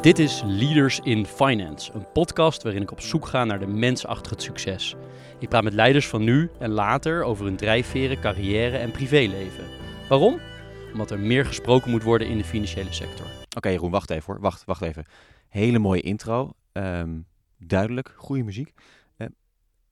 Dit is Leaders in Finance, een podcast waarin ik op zoek ga naar de mens achter het succes. Ik praat met leiders van nu en later over hun drijfveren, carrière en privéleven. Waarom? Omdat er meer gesproken moet worden in de financiële sector. Oké, Jeroen, wacht even hoor. Wacht, wacht even. Hele mooie intro. Ehm, duidelijk, goede muziek. Eh,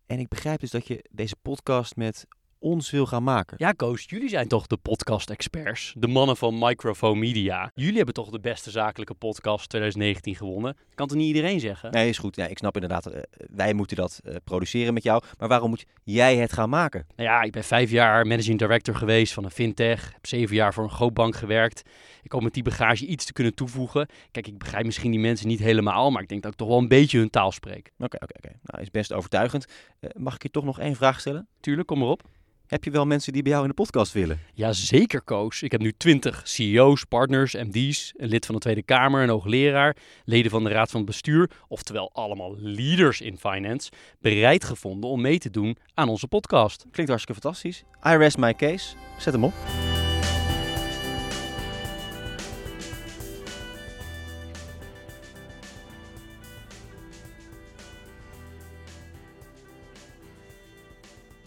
en ik begrijp dus dat je deze podcast met ons wil gaan maken. Ja, Koos, jullie zijn toch de podcast-experts, de mannen van Microphone Media. Jullie hebben toch de beste zakelijke podcast 2019 gewonnen? Kan toch niet iedereen zeggen? Nee, is goed. Ja, ik snap inderdaad, eh, wij moeten dat eh, produceren met jou. Maar waarom moet jij het gaan maken? Nou ja, ik ben vijf jaar managing director geweest van een fintech. Heb zeven jaar voor een grootbank gewerkt. Ik hoop met die bagage iets te kunnen toevoegen. Kijk, ik begrijp misschien die mensen niet helemaal, maar ik denk dat ik toch wel een beetje hun taal spreek. Oké, oké, oké. Nou, is best overtuigend. Eh, mag ik je toch nog één vraag stellen? Tuurlijk, kom maar op. Heb je wel mensen die bij jou in de podcast willen? Jazeker, Koos. Ik heb nu 20 CEO's, partners, MD's, een lid van de Tweede Kamer, een hoogleraar, leden van de Raad van Bestuur, oftewel allemaal leaders in finance, bereid gevonden om mee te doen aan onze podcast. Klinkt hartstikke fantastisch. I rest my case. Zet hem op.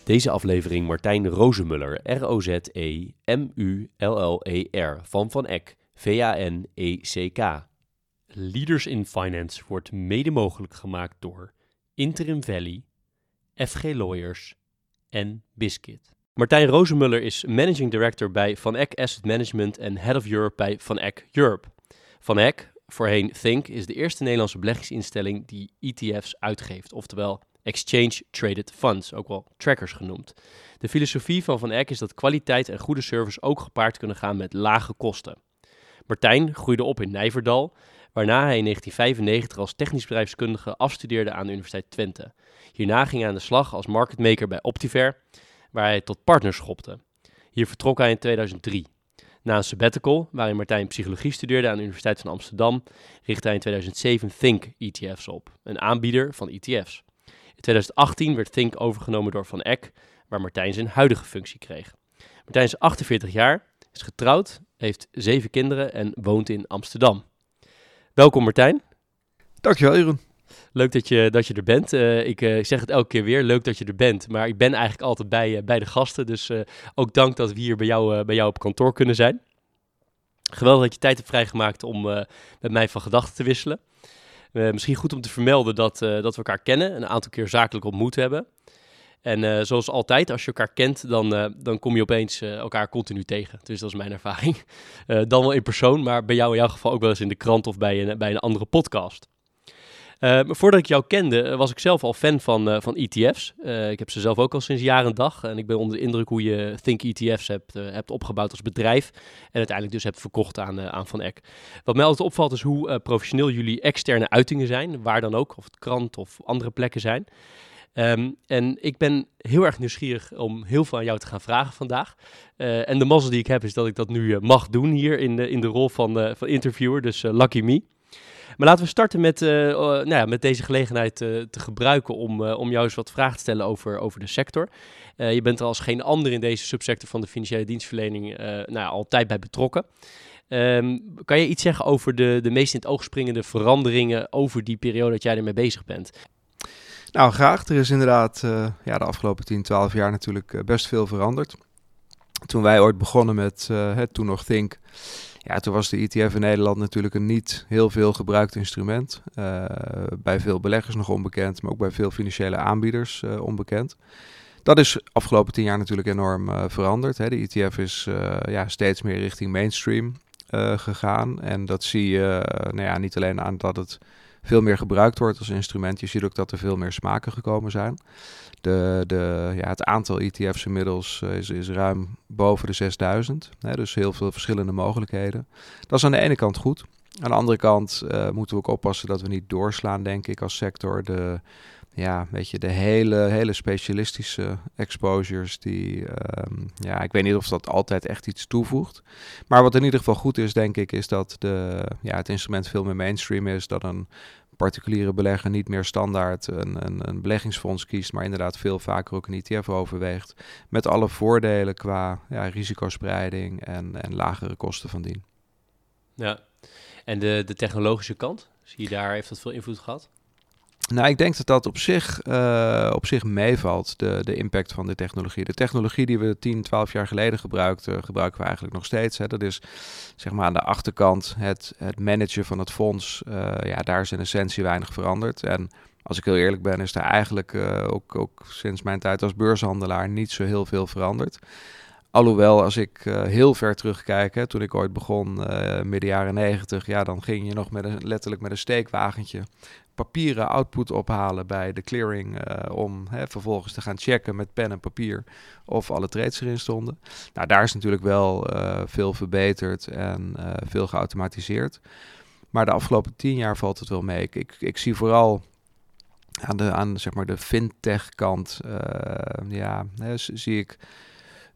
Deze aflevering Martijn Rozemuller, R-O-Z-E-M-U-L-L-E-R, van Van Eck, V-A-N-E-C-K. Leaders in Finance wordt mede mogelijk gemaakt door Interim Valley, FG Lawyers en Biscuit. Martijn Rozemuller is Managing Director bij Van Eck Asset Management en Head of Europe bij Van Eck Europe. Van Eck, voorheen Think, is de eerste Nederlandse beleggingsinstelling die ETF's uitgeeft, oftewel Exchange Traded Funds, ook wel trackers genoemd. De filosofie van Van Eck is dat kwaliteit en goede service ook gepaard kunnen gaan met lage kosten. Martijn groeide op in Nijverdal, waarna hij in 1995 als technisch bedrijfskundige afstudeerde aan de Universiteit Twente. Hierna ging hij aan de slag als marketmaker bij Optiver, waar hij tot partner schopte. Hier vertrok hij in 2003. Na een sabbatical, waarin Martijn psychologie studeerde aan de Universiteit van Amsterdam, richtte hij in 2007 Think ETF's op, een aanbieder van ETF's. In 2018 werd Think overgenomen door Van Eck, waar Martijn zijn huidige functie kreeg. Martijn is 48 jaar, is getrouwd, heeft zeven kinderen en woont in Amsterdam. Welkom Martijn. Dankjewel Jeroen. Leuk dat je, dat je er bent. Uh, ik uh, zeg het elke keer weer, leuk dat je er bent. Maar ik ben eigenlijk altijd bij, uh, bij de gasten. Dus ook dank dat we hier bij jou, bij jou op kantoor kunnen zijn. Geweldig dat je tijd hebt vrijgemaakt om met mij van gedachten te wisselen. Uh, misschien goed om te vermelden dat, uh, dat we elkaar kennen, een aantal keer zakelijk ontmoet hebben. En uh, zoals altijd, als je elkaar kent, dan, dan kom je opeens elkaar continu tegen. Dus dat is mijn ervaring. dan wel in persoon, maar bij jou in jouw geval ook wel eens in de krant of bij een, bij een andere podcast. Uh, voordat ik jou kende, was ik zelf al fan van, uh, van ETF's. Ik heb ze zelf ook al sinds jaren en dag. En ik ben onder de indruk hoe je Think ETF's hebt, hebt opgebouwd als bedrijf. En uiteindelijk dus hebt verkocht aan, aan Van Eck. Wat mij altijd opvalt is hoe professioneel jullie externe uitingen zijn. Waar dan ook, of het krant of andere plekken zijn. Um, en ik ben heel erg nieuwsgierig om heel veel aan jou te gaan vragen vandaag. en de mazzel die ik heb is dat ik dat nu mag doen hier in de, in de rol van, van interviewer. Dus lucky me. Maar laten we starten met, uh, nou ja, met deze gelegenheid uh, te gebruiken om, uh, om jou eens wat vragen te stellen over, over de sector. je bent er als geen ander in deze subsector van de financiële dienstverlening nou ja, altijd bij betrokken. Um, kan je iets zeggen over de, de meest in het oog springende veranderingen over die periode dat jij ermee bezig bent? Nou, graag. Er is inderdaad ja, de afgelopen 10, 12 jaar natuurlijk best veel veranderd. Toen wij ooit begonnen met het toen nog Think, ja, toen was de ETF in Nederland natuurlijk een niet heel veel gebruikt instrument. Uh, bij veel beleggers nog onbekend, maar ook bij veel financiële aanbieders uh, onbekend. Dat is afgelopen tien jaar natuurlijk enorm uh, veranderd. Hè. De ETF is ja, steeds meer richting mainstream gegaan. En dat zie je nou ja, niet alleen aan dat het veel meer gebruikt wordt als instrument. Je ziet ook dat er veel meer smaken gekomen zijn. De, de, ja, het aantal ETF's inmiddels is, is ruim boven de 6000. Hè, dus heel veel verschillende mogelijkheden. Dat is aan de ene kant goed. Aan de andere kant uh, moeten we ook oppassen dat we niet doorslaan, denk ik, als sector. De, ja, weet je, de hele, hele specialistische exposures die, um, ja, ik weet niet of dat altijd echt iets toevoegt. Maar wat in ieder geval goed is, denk ik, is dat de, ja, het instrument veel meer mainstream is. Dat een particuliere belegger niet meer standaard een, een, een beleggingsfonds kiest, maar inderdaad veel vaker ook een ETF overweegt. Met alle voordelen qua ja, risicospreiding en, en lagere kosten van dien. Ja, en de, de technologische kant? Zie je daar, heeft dat veel invloed gehad? Nou, ik denk dat dat op zich, uh, op zich meevalt, de, de impact van de technologie. De technologie die we 10, 12 jaar geleden gebruikten, gebruiken we eigenlijk nog steeds. Hè. Dat is zeg maar aan de achterkant het, het managen van het fonds. Uh, ja, daar is in essentie weinig veranderd. En als ik heel eerlijk ben, is daar eigenlijk uh, ook, ook sinds mijn tijd als beurshandelaar niet zo heel veel veranderd. Alhoewel, als ik uh, heel ver terugkijk, hè, toen ik ooit begon, uh, midden jaren negentig, ja, dan ging je nog met een, letterlijk met een steekwagentje papieren output ophalen bij de clearing. Uh, om hè, vervolgens te gaan checken met pen en papier of alle trades erin stonden. Nou, daar is natuurlijk wel veel verbeterd en veel geautomatiseerd. Maar de afgelopen tien jaar valt het wel mee. Ik, ik, ik zie vooral aan de, aan, zeg maar de fintech kant, ja, hè, zie ik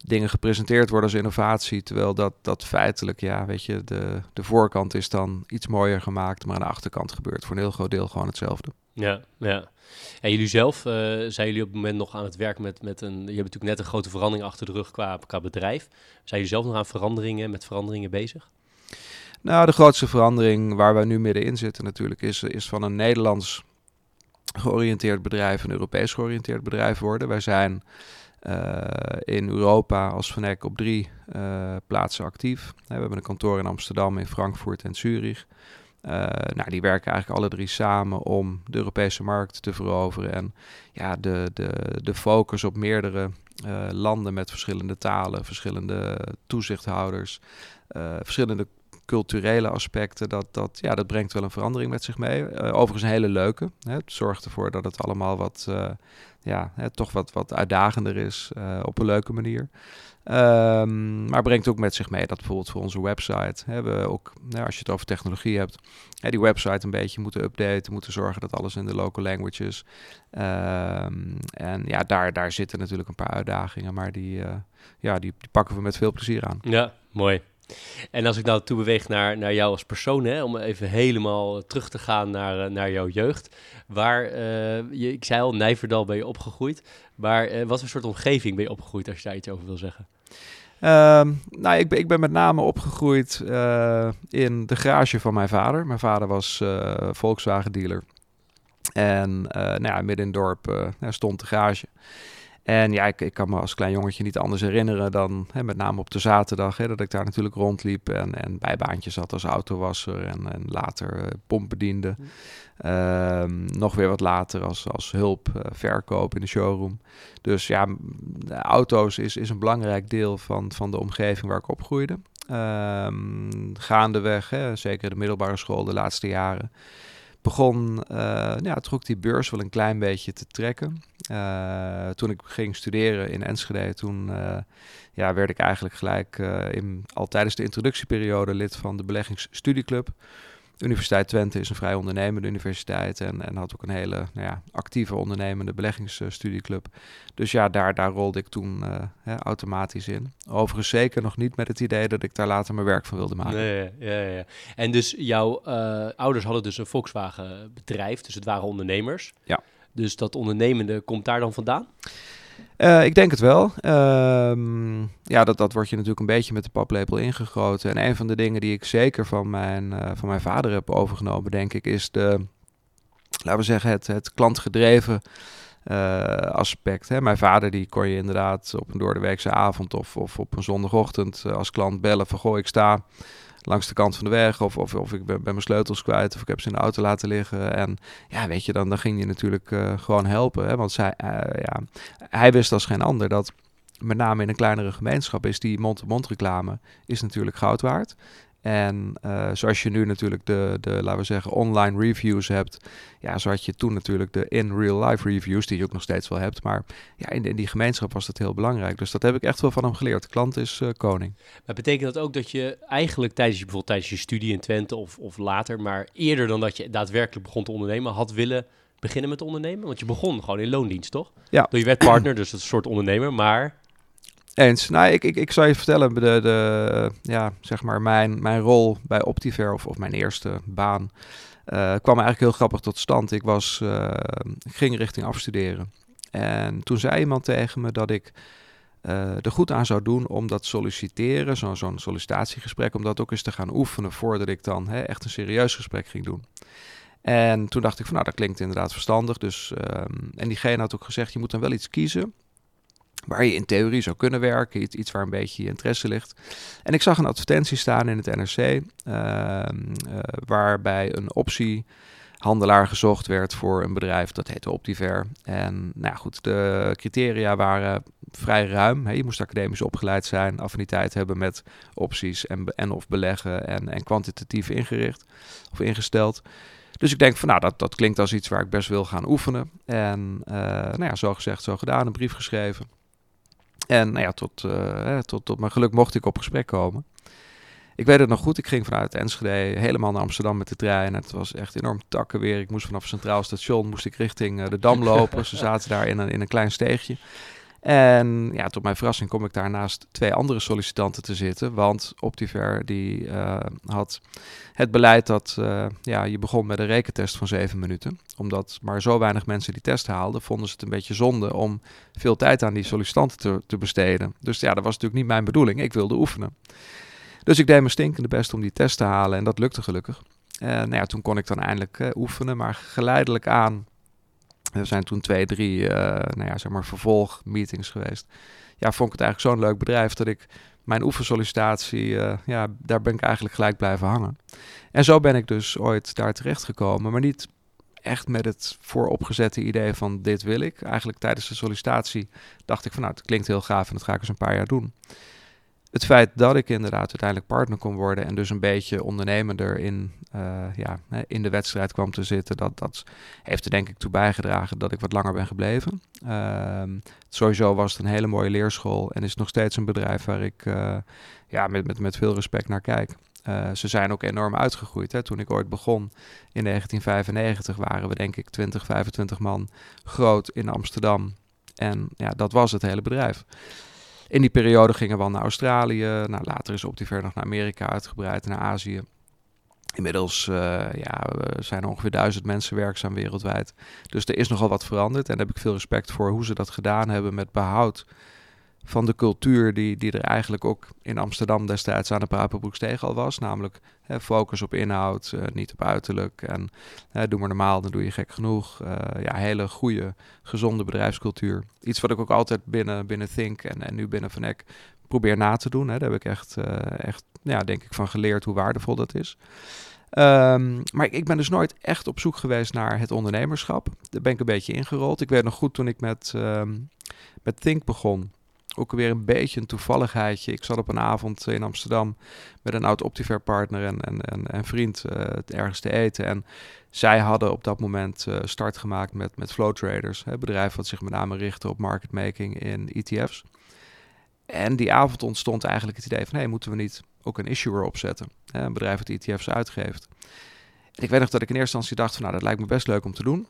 dingen gepresenteerd worden als innovatie. Terwijl dat, dat feitelijk, ja, weet je, de, de voorkant is dan iets mooier gemaakt, maar aan de achterkant gebeurt voor een heel groot deel gewoon hetzelfde. Ja, ja. En jullie zelf, uh, zijn jullie op het moment nog aan het werk met, met een... Je hebt natuurlijk net een grote verandering achter de rug qua, qua bedrijf. Zijn jullie zelf nog aan veranderingen, met veranderingen bezig? Nou, de grootste verandering waar we nu middenin zitten natuurlijk is, is van een Nederlands georiënteerd bedrijf een Europees georiënteerd bedrijf worden. Wij zijn in Europa als Fnac op drie uh, plaatsen actief. we hebben een kantoor in Amsterdam, in Frankfurt en Zurich. Uh, nou, die werken eigenlijk alle drie samen om de Europese markt te veroveren. En ja, de, de, de focus op meerdere landen met verschillende talen, verschillende toezichthouders, verschillende culturele aspecten, dat, dat, ja, dat brengt wel een verandering met zich mee. Overigens een hele leuke. Hè. Het zorgt ervoor dat het allemaal wat, ja, hè, toch wat, wat uitdagender is uh, op een leuke manier. Um, maar brengt ook met zich mee dat bijvoorbeeld voor onze website hebben we ook, nou, als je het over technologie hebt, hè, die website een beetje moeten updaten, moeten zorgen dat alles in de local languages. Um, en ja, daar, daar zitten natuurlijk een paar uitdagingen, maar die, ja, die, die pakken we met veel plezier aan. Ja, mooi. En als ik nou toe beweeg naar, naar jou als persoon, hè, om even helemaal terug te gaan naar, naar jouw jeugd. Waar, uh, je, ik zei al, Nijverdal ben je opgegroeid. Maar uh, wat voor soort omgeving ben je opgegroeid, als je daar iets over wil zeggen? Um, nou, ik ben, ik ben met name opgegroeid uh, in de garage van mijn vader. Mijn vader was Volkswagen dealer. En nou ja, midden in het dorp stond de garage. En ja, ik, ik kan me als klein jongetje niet anders herinneren dan, hè, met name op de zaterdag, hè, dat ik daar natuurlijk rondliep en, en bijbaantjes had als autowasser en, en later uh, pompbediende. Um, nog weer wat later als, als hulp, uh, verkoop in de showroom. Dus ja, auto's is, is een belangrijk deel van, van de omgeving waar ik opgroeide. Um, gaandeweg, hè, zeker de middelbare school de laatste jaren begon, uh, ja, trok die beurs wel een klein beetje te trekken. Uh, toen ik ging studeren in Enschede, toen uh, ja, werd ik eigenlijk gelijk in, al tijdens de introductieperiode lid van de beleggingsstudieclub. Universiteit Twente is een vrij ondernemende universiteit en, en had ook een hele nou ja, actieve ondernemende beleggingsstudieclub. Dus ja, daar, daar rolde ik toen uh, hè, automatisch in. Overigens zeker nog niet met het idee dat ik daar later mijn werk van wilde maken. Nee, ja, ja. En dus jouw uh, ouders hadden dus een Volkswagen bedrijf, dus het waren ondernemers. Ja. Dus dat ondernemende komt daar dan vandaan? Uh, ik denk het wel. Uh, ja, dat, dat wordt je natuurlijk een beetje met de paplepel ingegoten. En een van de dingen die ik zeker van mijn, uh, van mijn vader heb overgenomen, denk ik, is de, laten we zeggen, het, het klantgedreven uh, aspect. Hè. Mijn vader, die kon je inderdaad op een doordeweekse avond of, of op een zondagochtend als klant bellen van, goh, ik sta langs de kant van de weg. Of, of, of ik ben, mijn sleutels kwijt. Of ik heb ze in de auto laten liggen. En ja, weet je, dan, dan ging je natuurlijk uh, gewoon helpen. Hè? Want zij, uh, ja, hij wist als geen ander dat met name in een kleinere gemeenschap is die mond-to-mond reclame is natuurlijk goud waard. En uh, zoals je nu natuurlijk de, de, laten we zeggen, online reviews hebt. Ja, zo had je toen natuurlijk de in real life reviews, die je ook nog steeds wel hebt. Maar ja, in, in die gemeenschap was dat heel belangrijk. Dus dat heb ik echt wel van hem geleerd. De klant is uh, koning. Maar betekent dat ook dat je eigenlijk tijdens je, bijvoorbeeld tijdens je studie in Twente of, of later, maar eerder dan dat je daadwerkelijk begon te ondernemen, had willen beginnen met ondernemen? Want je begon gewoon in loondienst, toch? Ja. Je werd partner, dus dat is een soort ondernemer, maar eens. Nou, ik, ik, ik zou je vertellen, de, de, ja, zeg maar mijn, mijn rol bij Optiver, of, of mijn eerste baan, uh, kwam eigenlijk heel grappig tot stand. Ik, was, ik ging richting afstuderen. En toen zei iemand tegen me dat ik er goed aan zou doen om dat solliciteren, zo'n sollicitatiegesprek, om dat ook eens te gaan oefenen voordat ik dan hè, echt een serieus gesprek ging doen. En toen dacht ik van nou, dat klinkt inderdaad verstandig. Dus, ehm, en diegene had ook gezegd, je moet dan wel iets kiezen waar je in theorie zou kunnen werken, iets, iets waar een beetje je interesse ligt. En ik zag een advertentie staan in het NRC, ehm, uh, waarbij een optiehandelaar gezocht werd voor een bedrijf dat heette Optiver. En nou goed, de criteria waren vrij ruim. Je moest academisch opgeleid zijn, affiniteit hebben met opties en, en of beleggen en, en kwantitatief ingericht of ingesteld. Dus ik denk van nou, dat, dat klinkt als iets waar ik best wil gaan oefenen. En uh, nou ja, zo gezegd, zo gedaan, een brief geschreven. En nou ja, tot, uh, tot, tot mijn geluk mocht ik op gesprek komen. Ik weet het nog goed, ik ging vanuit Enschede helemaal naar Amsterdam met de trein. Het was echt enorm takken weer. Ik moest vanaf Centraal Station moest ik richting uh, de Dam lopen. Ze zaten daar in een, in een klein steegje. En ja, tot mijn verrassing kom ik daar naast twee andere sollicitanten te zitten. Want Optiver die uh, had het beleid dat uh, ja, je begon met een rekentest van zeven minuten. Omdat maar zo weinig mensen die test haalden, vonden ze het een beetje zonde om veel tijd aan die sollicitanten te, te besteden. Dus ja, dat was natuurlijk niet mijn bedoeling. Ik wilde oefenen. Dus ik deed mijn stinkende best om die test te halen en dat lukte gelukkig. En nou ja, toen kon ik dan eindelijk uh, oefenen, maar geleidelijk aan er zijn toen twee, drie uh, nou ja, zeg maar vervolgmeetings geweest. Ja, vond ik het eigenlijk zo'n leuk bedrijf dat ik mijn oefensollicitatie, uh, ja, daar ben ik eigenlijk gelijk blijven hangen. En zo ben ik dus ooit daar terecht gekomen, maar niet echt met het vooropgezette idee van dit wil ik. Eigenlijk tijdens de sollicitatie dacht ik van nou, het klinkt heel gaaf en dat ga ik eens een paar jaar doen het feit dat ik inderdaad uiteindelijk partner kon worden en dus een beetje ondernemender in, uh, ja, in de wedstrijd kwam te zitten, dat, dat heeft er denk ik toe bijgedragen dat ik wat langer ben gebleven. Uh, sowieso was het een hele mooie leerschool en is nog steeds een bedrijf waar ik uh, ja, met, met, met veel respect naar kijk. Uh, ze zijn ook enorm uitgegroeid. Hè. Toen ik ooit begon in 1995 waren we denk ik 20, 25 man groot in Amsterdam. En ja, dat was het hele bedrijf. In die periode gingen we al naar Australië. Nou, later is Optiver nog naar Amerika uitgebreid, naar Azië. Inmiddels uh, ja, zijn er ongeveer duizend mensen werkzaam wereldwijd. Dus er is nogal wat veranderd. En daar heb ik veel respect voor hoe ze dat gedaan hebben met behoud van de cultuur die, die er eigenlijk ook in Amsterdam destijds aan de Papenbroeksteeg al was. Namelijk hè, focus op inhoud, uh, niet op uiterlijk. En hè, doe maar normaal, dan doe je gek genoeg. Uh, ja, hele goede, gezonde bedrijfscultuur. Iets wat ik ook altijd binnen, binnen Think en, en nu binnen Van probeer na te doen. Hè. Daar heb ik echt, uh, echt ja, denk ik, van geleerd hoe waardevol dat is. Um, maar ik ben dus nooit echt op zoek geweest naar het ondernemerschap. Daar ben ik een beetje ingerold. Ik weet nog goed toen ik met, um, met Think begon ook weer een beetje een toevalligheidje. Ik zat op een avond in Amsterdam met een oud Optiver partner en, en, en, en vriend uh, ergens te eten. En zij hadden op dat moment uh, start gemaakt met, met Flow Traders. Een bedrijf wat zich met name richtte op market making in ETF's. En die avond ontstond eigenlijk het idee van... hey, moeten we niet ook een issuer opzetten? Een bedrijf dat ETF's uitgeeft. Ik weet nog dat ik in eerste instantie dacht van... nou, dat lijkt me best leuk om te doen.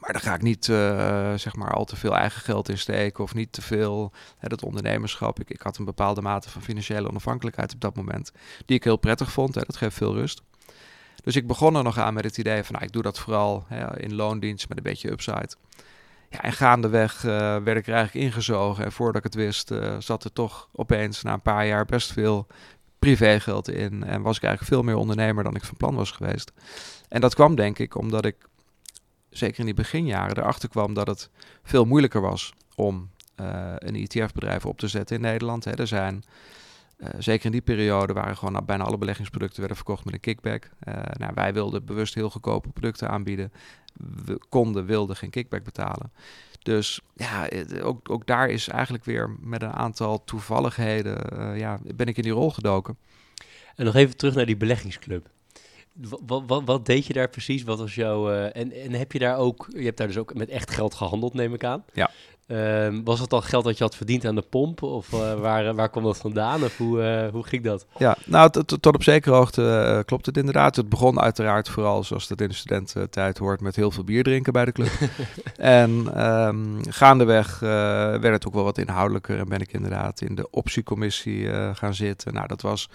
Maar daar ga ik niet uh, zeg maar al te veel eigen geld in steken of niet te veel hè, dat ondernemerschap. Ik, ik had een bepaalde mate van financiële onafhankelijkheid op dat moment, die ik heel prettig vond. Hè, dat geeft veel rust. Dus ik begon er nog aan met het idee van, nou, ik doe dat vooral hè, in loondienst met een beetje upside. Ja, en gaandeweg uh, werd ik er eigenlijk ingezogen. En voordat ik het wist, uh, zat er toch opeens na een paar jaar best veel privégeld in. En was ik eigenlijk veel meer ondernemer dan ik van plan was geweest. En dat kwam denk ik omdat ik zeker in die beginjaren, erachter kwam dat het veel moeilijker was om uh, een ETF-bedrijf op te zetten in Nederland. Hè. Er zijn, uh, zeker in die periode, waren gewoon bijna alle beleggingsproducten werden verkocht met een kickback. Uh, nou, wij wilden bewust heel goedkope producten aanbieden. We konden, wilden geen kickback betalen. Dus ja, ook, ook daar is eigenlijk weer met een aantal toevalligheden, ja, ben ik in die rol gedoken. En nog even terug naar die beleggingsclub. Wat, wat, wat, deed je daar precies? Wat was jouw. Uh, en, en heb je daar ook. Je hebt daar dus ook met echt geld gehandeld, neem ik aan. Ja. Uh, was het al geld dat je had verdiend aan de pomp? Of uh, waar, waar kwam dat vandaan? Of hoe, hoe ging dat? Ja, nou, tot op zekere hoogte klopt het inderdaad. Het begon uiteraard vooral, zoals dat in de studententijd hoort, met heel veel bier drinken bij de club. en um, gaandeweg werd het ook wel wat inhoudelijker. En ben ik inderdaad in de optiecommissie gaan zitten. Nou, dat was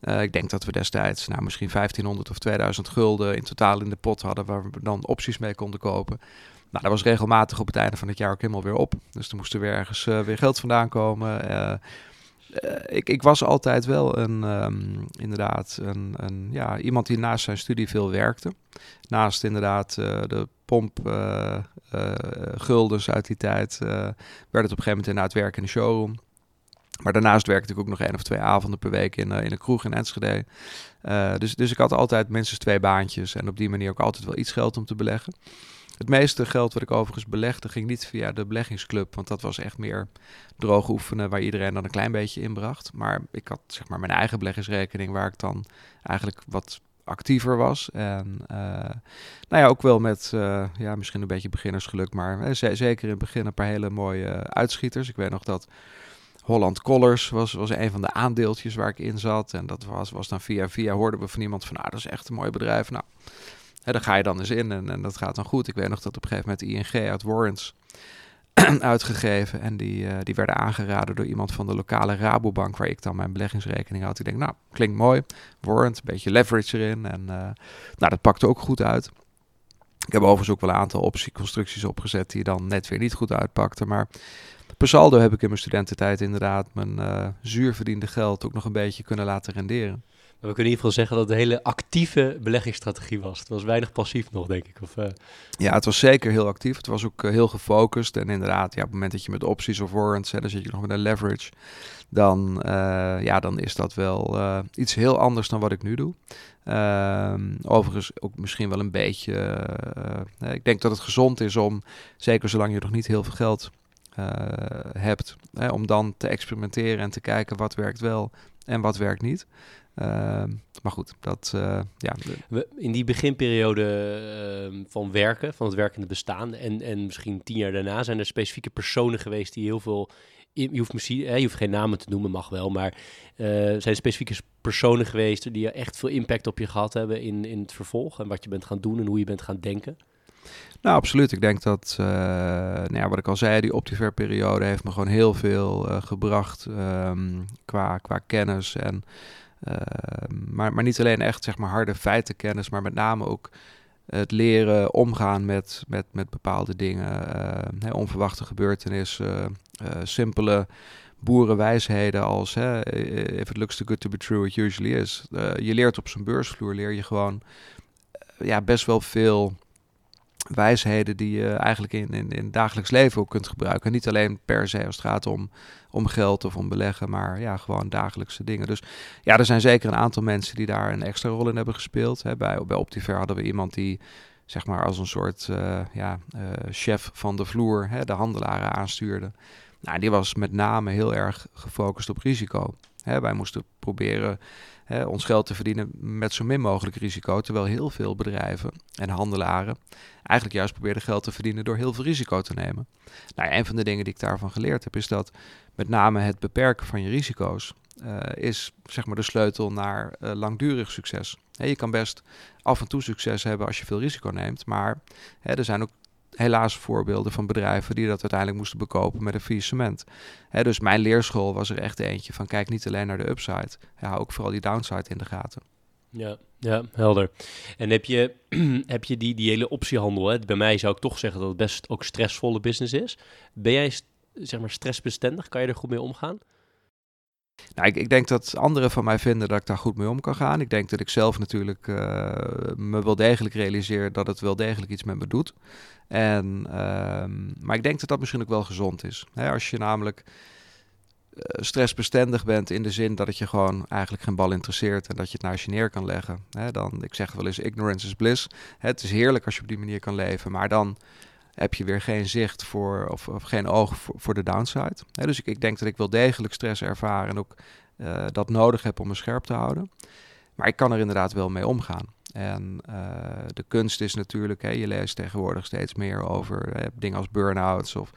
uh, ik denk dat we destijds nou, misschien 1500 of 2000 gulden in totaal in de pot hadden waar we dan opties mee konden kopen. Nou, dat was regelmatig op het einde van het jaar ook helemaal weer op. Dus er moest er weer ergens weer geld vandaan komen. ik, ik, was altijd wel een, ehm, inderdaad, een, een, ja, iemand die naast zijn studie veel werkte. Naast inderdaad de pomp guldens uit die tijd, werd het op een gegeven moment inderdaad werken in de showroom. Maar daarnaast werkte ik ook nog één of twee avonden per week in, uh, in een kroeg in Enschede. Uh, dus, dus ik had altijd minstens twee baantjes en op die manier ook altijd wel iets geld om te beleggen. Het meeste geld wat ik overigens belegde ging niet via de beleggingsclub, want dat was echt meer droog oefenen waar iedereen dan een klein beetje inbracht. Maar ik had zeg maar mijn eigen beleggingsrekening waar ik dan eigenlijk wat actiever was. En uh, nou ja, ook wel met ja, misschien een beetje beginnersgeluk, maar zeker in het begin een paar hele mooie uitschieters. Ik weet nog dat Holland Collars was, was een van de aandeeltjes waar ik in zat. En dat was, was dan via via hoorden we van iemand van, nou, dat is echt een mooi bedrijf. Nou, hè, daar ga je dan eens in en, en dat gaat dan goed. Ik weet nog dat op een gegeven moment ING uit Warrants uitgegeven. En die, uh, die werden aangeraden door iemand van de lokale Rabobank, waar ik dan mijn beleggingsrekening had. Ik denk, nou, klinkt mooi. Warrant, een beetje leverage erin. En uh, nou, dat pakte ook goed uit. Ik heb overigens ook wel een aantal optieconstructies opgezet die dan net weer niet goed uitpakten. Maar Per saldo heb ik in mijn studententijd inderdaad mijn uh, zuur verdiende geld ook nog een beetje kunnen laten renderen. Maar we kunnen in ieder geval zeggen dat het een hele actieve beleggingsstrategie was. Het was weinig passief nog, denk ik. Of, uh... Ja, het was zeker heel actief. Het was ook uh, heel gefocust. En inderdaad, ja, op het moment dat je met opties of warrants, hè, dan zit je nog met een leverage. Dan, uh, ja, dan is dat wel iets heel anders dan wat ik nu doe. Ehm, overigens ook misschien wel een beetje. ik denk dat het gezond is om, zeker zolang je nog niet heel veel geld eh, hebt. Hè, om dan te experimenteren en te kijken wat werkt wel en wat werkt niet. Ehm, maar goed, dat uh, ja. In die beginperiode uh, van werken, van het werkende bestaan en, en misschien tien jaar daarna, zijn er specifieke personen geweest die heel veel. Je hoeft, misschien, je hoeft geen namen te noemen, mag wel, maar uh, zijn specifieke personen geweest die echt veel impact op je gehad hebben in, in het vervolg en wat je bent gaan doen en hoe je bent gaan denken? Nou, absoluut. Ik denk dat, uh, nou ja, wat ik al zei, die Optiver-periode heeft me gewoon heel veel uh, gebracht um, qua, qua kennis. En, uh, maar, maar niet alleen echt zeg maar, harde feitenkennis, maar met name ook het leren omgaan met, met, met bepaalde dingen. Hè, onverwachte gebeurtenissen, simpele boerenwijsheden als if it looks too good to be true, it usually is. je leert op zijn beursvloer, leer je gewoon ja, best wel veel wijsheden die je eigenlijk in, in, in dagelijks leven ook kunt gebruiken. Niet alleen per se als het gaat om, om geld of om beleggen, maar ja, gewoon dagelijkse dingen. Dus ja, er zijn zeker een aantal mensen die daar een extra rol in hebben gespeeld. Bij, bij Optiver hadden we iemand die zeg maar als een soort uh, ja, uh, chef van de vloer de handelaren aanstuurde. Nou, die was met name heel erg gefocust op risico. Hè, wij moesten proberen hè, ons geld te verdienen met zo min mogelijk risico. Terwijl heel veel bedrijven en handelaren eigenlijk juist probeerden geld te verdienen door heel veel risico te nemen. Nou, een van de dingen die ik daarvan geleerd heb, is dat met name het beperken van je risico's uh, is zeg maar de sleutel naar uh, langdurig succes. je kan best af en toe succes hebben als je veel risico neemt, maar er zijn ook helaas voorbeelden van bedrijven die dat uiteindelijk moesten bekopen met een faillissement. Hè, dus mijn leerschool was er echt eentje van kijk niet alleen naar de upside, ja, ook vooral die downside in de gaten. Ja, ja, helder. En heb je, heb je die, die hele optiehandel? Hè? Bij mij zou ik toch zeggen dat het best ook stressvolle business is. Ben jij zeg maar stressbestendig? Kan je er goed mee omgaan? Nou, ik, denk dat anderen van mij vinden dat ik daar goed mee om kan gaan. Ik denk dat ik zelf natuurlijk uh, me wel degelijk realiseer dat het wel degelijk iets met me doet. En, uh, maar ik denk dat dat misschien ook wel gezond is. Hè, als je namelijk uh, stressbestendig bent in de zin dat het je gewoon eigenlijk geen bal interesseert en dat je het naast je neer kan leggen. Hè, dan, ik zeg wel eens, ignorance is bliss. Het is heerlijk als je op die manier kan leven, maar dan heb je weer geen zicht voor, of, of geen oog voor, de downside. dus ik, ik, denk dat ik wel degelijk stress ervaar en ook uh, dat nodig heb om me scherp te houden. Maar ik kan er inderdaad wel mee omgaan. En uh, de kunst is natuurlijk, hè, je leest tegenwoordig steeds meer over hè, dingen als burn-outs. Of,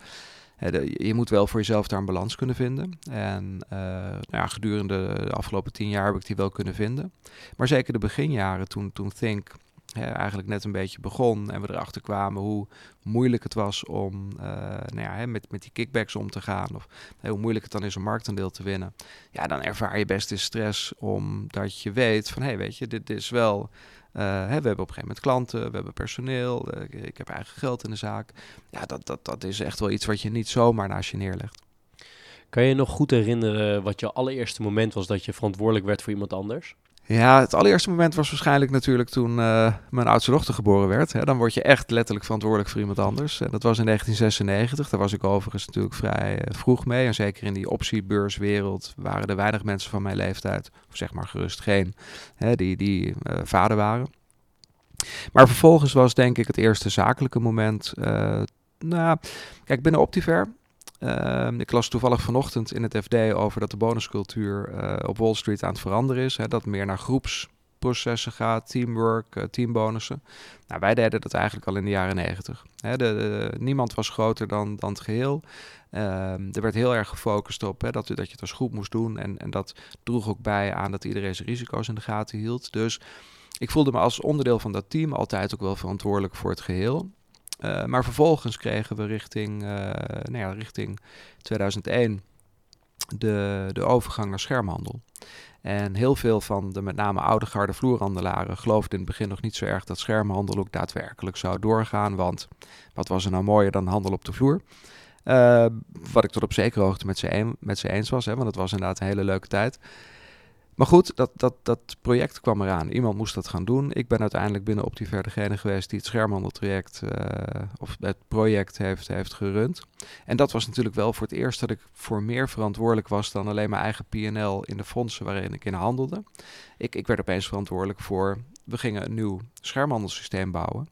hè, je moet wel voor jezelf daar een balans kunnen vinden. En nou ja, gedurende de afgelopen tien jaar heb ik die wel kunnen vinden. Maar zeker de beginjaren toen, toen Think eigenlijk net een beetje begon en we erachter kwamen hoe moeilijk het was om uh, nou ja, hè, met, met die kickbacks om te gaan. Of hoe moeilijk het dan is om marktaandeel te winnen. Ja, dan ervaar je best de stress omdat je weet van hé, hey, weet je, dit is wel. Uh, hè, we hebben op een gegeven moment klanten, we hebben personeel, uh, ik heb eigen geld in de zaak. Ja, dat, dat, dat is echt wel iets wat je niet zomaar naast je neerlegt. Kan je nog goed herinneren wat je allereerste moment was dat je verantwoordelijk werd voor iemand anders? Ja, het allereerste moment was waarschijnlijk natuurlijk toen uh, mijn oudste dochter geboren werd. Hè. Dan word je echt letterlijk verantwoordelijk voor iemand anders. En dat was in 1996. Daar was ik overigens natuurlijk vrij uh, vroeg mee. En zeker in die optiebeurswereld waren er weinig mensen van mijn leeftijd, of zeg maar gerust geen, hè, die, die uh, vader waren. Maar vervolgens was denk ik het eerste zakelijke moment. nou, kijk, binnen Optiver Uh, ik las toevallig vanochtend in het FD over dat de bonuscultuur uh, op Wall Street aan het veranderen is. Hè, dat meer naar groepsprocessen gaat, teamwork, uh, teambonussen. Nou, wij deden dat eigenlijk al in de jaren negentig. niemand was groter dan, dan het geheel. Ehm, er werd heel erg gefocust op hè, dat, dat je het als groep moest doen. En, en dat droeg ook bij aan dat iedereen zijn risico's in de gaten hield. Dus ik voelde me als onderdeel van dat team altijd ook wel verantwoordelijk voor het geheel. Uh, maar vervolgens kregen we richting, uh, nou ja, richting 2001 de, de overgang naar schermhandel. En heel veel van de met name oude garde vloerhandelaren geloofden in het begin nog niet zo erg dat schermhandel ook daadwerkelijk zou doorgaan. Want wat was er nou mooier dan handel op de vloer? Uh, wat ik tot op zekere hoogte met ze, met eens was, hè, want het was inderdaad een hele leuke tijd. Maar goed, dat, dat, dat project kwam eraan. Iemand moest dat gaan doen. Ik ben uiteindelijk binnen Optiver degene geweest die het schermhandeltraject uh, of het project heeft, heeft gerund. En dat was natuurlijk wel voor het eerst dat ik voor meer verantwoordelijk was dan alleen mijn eigen PNL in de fondsen waarin ik in handelde. Ik, ik werd opeens verantwoordelijk voor, we gingen een nieuw schermhandelssysteem bouwen.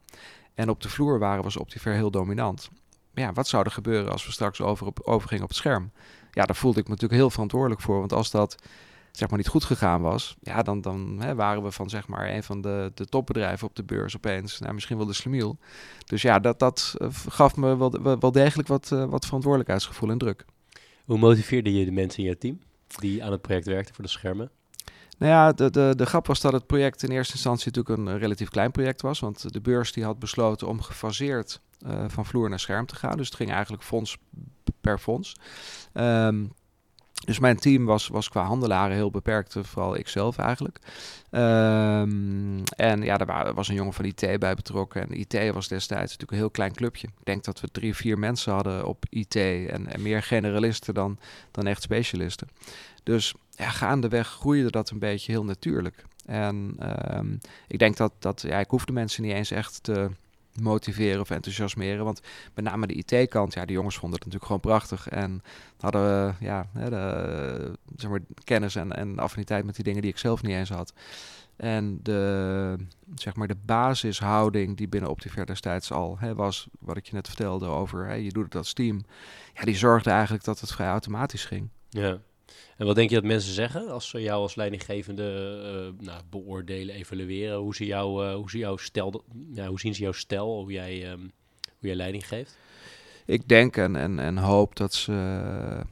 En op de vloer waren we als Optiver heel dominant. Maar ja, wat zou er gebeuren als we straks over op, overgingen op het scherm? Ja, daar voelde ik me natuurlijk heel verantwoordelijk voor. Want als dat zeg maar niet goed gegaan was, ja, dan, dan hè, waren we van zeg maar een van de, de topbedrijven op de beurs opeens, nou, misschien wel de slemiel. Dus ja, dat, dat eh, gaf me wel, wel degelijk wat, uh, wat verantwoordelijkheidsgevoel en druk. Hoe motiveerde je de mensen in je team die aan het project werkten voor de schermen? Nou ja, de, de, de grap was dat het project in eerste instantie natuurlijk een, relatief klein project was. Want de beurs die had besloten om gefaseerd uh, van vloer naar scherm te gaan. Dus het ging eigenlijk fonds per fonds. Um, dus mijn team was, was qua handelaren heel beperkt, vooral ikzelf eigenlijk. Um, en ja, er was een jongen van IT bij betrokken. En IT was destijds natuurlijk een heel klein clubje. Ik denk dat we drie, vier mensen hadden op IT en, meer generalisten dan, dan echt specialisten. Dus ja, gaandeweg groeide dat een beetje heel natuurlijk. En um, ik denk dat, dat ja, ik hoefde mensen niet eens echt te motiveren of enthousiasmeren. Want met name de IT-kant, ja, de jongens vonden het natuurlijk gewoon prachtig. En hadden ja, de, zeg maar, kennis en, en affiniteit met die dingen die ik zelf niet eens had. En de, zeg maar, de basishouding die binnen Optiver destijds al hè, was, wat ik je net vertelde over, hè, je doet het als team. Ja, die zorgde eigenlijk dat het vrij automatisch ging. Ja. En wat denk je dat mensen zeggen als ze jou als leidinggevende uh, nou, beoordelen, evalueren? Hoe, ze jou, uh, hoe, ze jou stel, hoe zien ze jouw stijl, hoe jij, um, hoe jij leiding geeft? Ik denk en, en, en hoop dat ze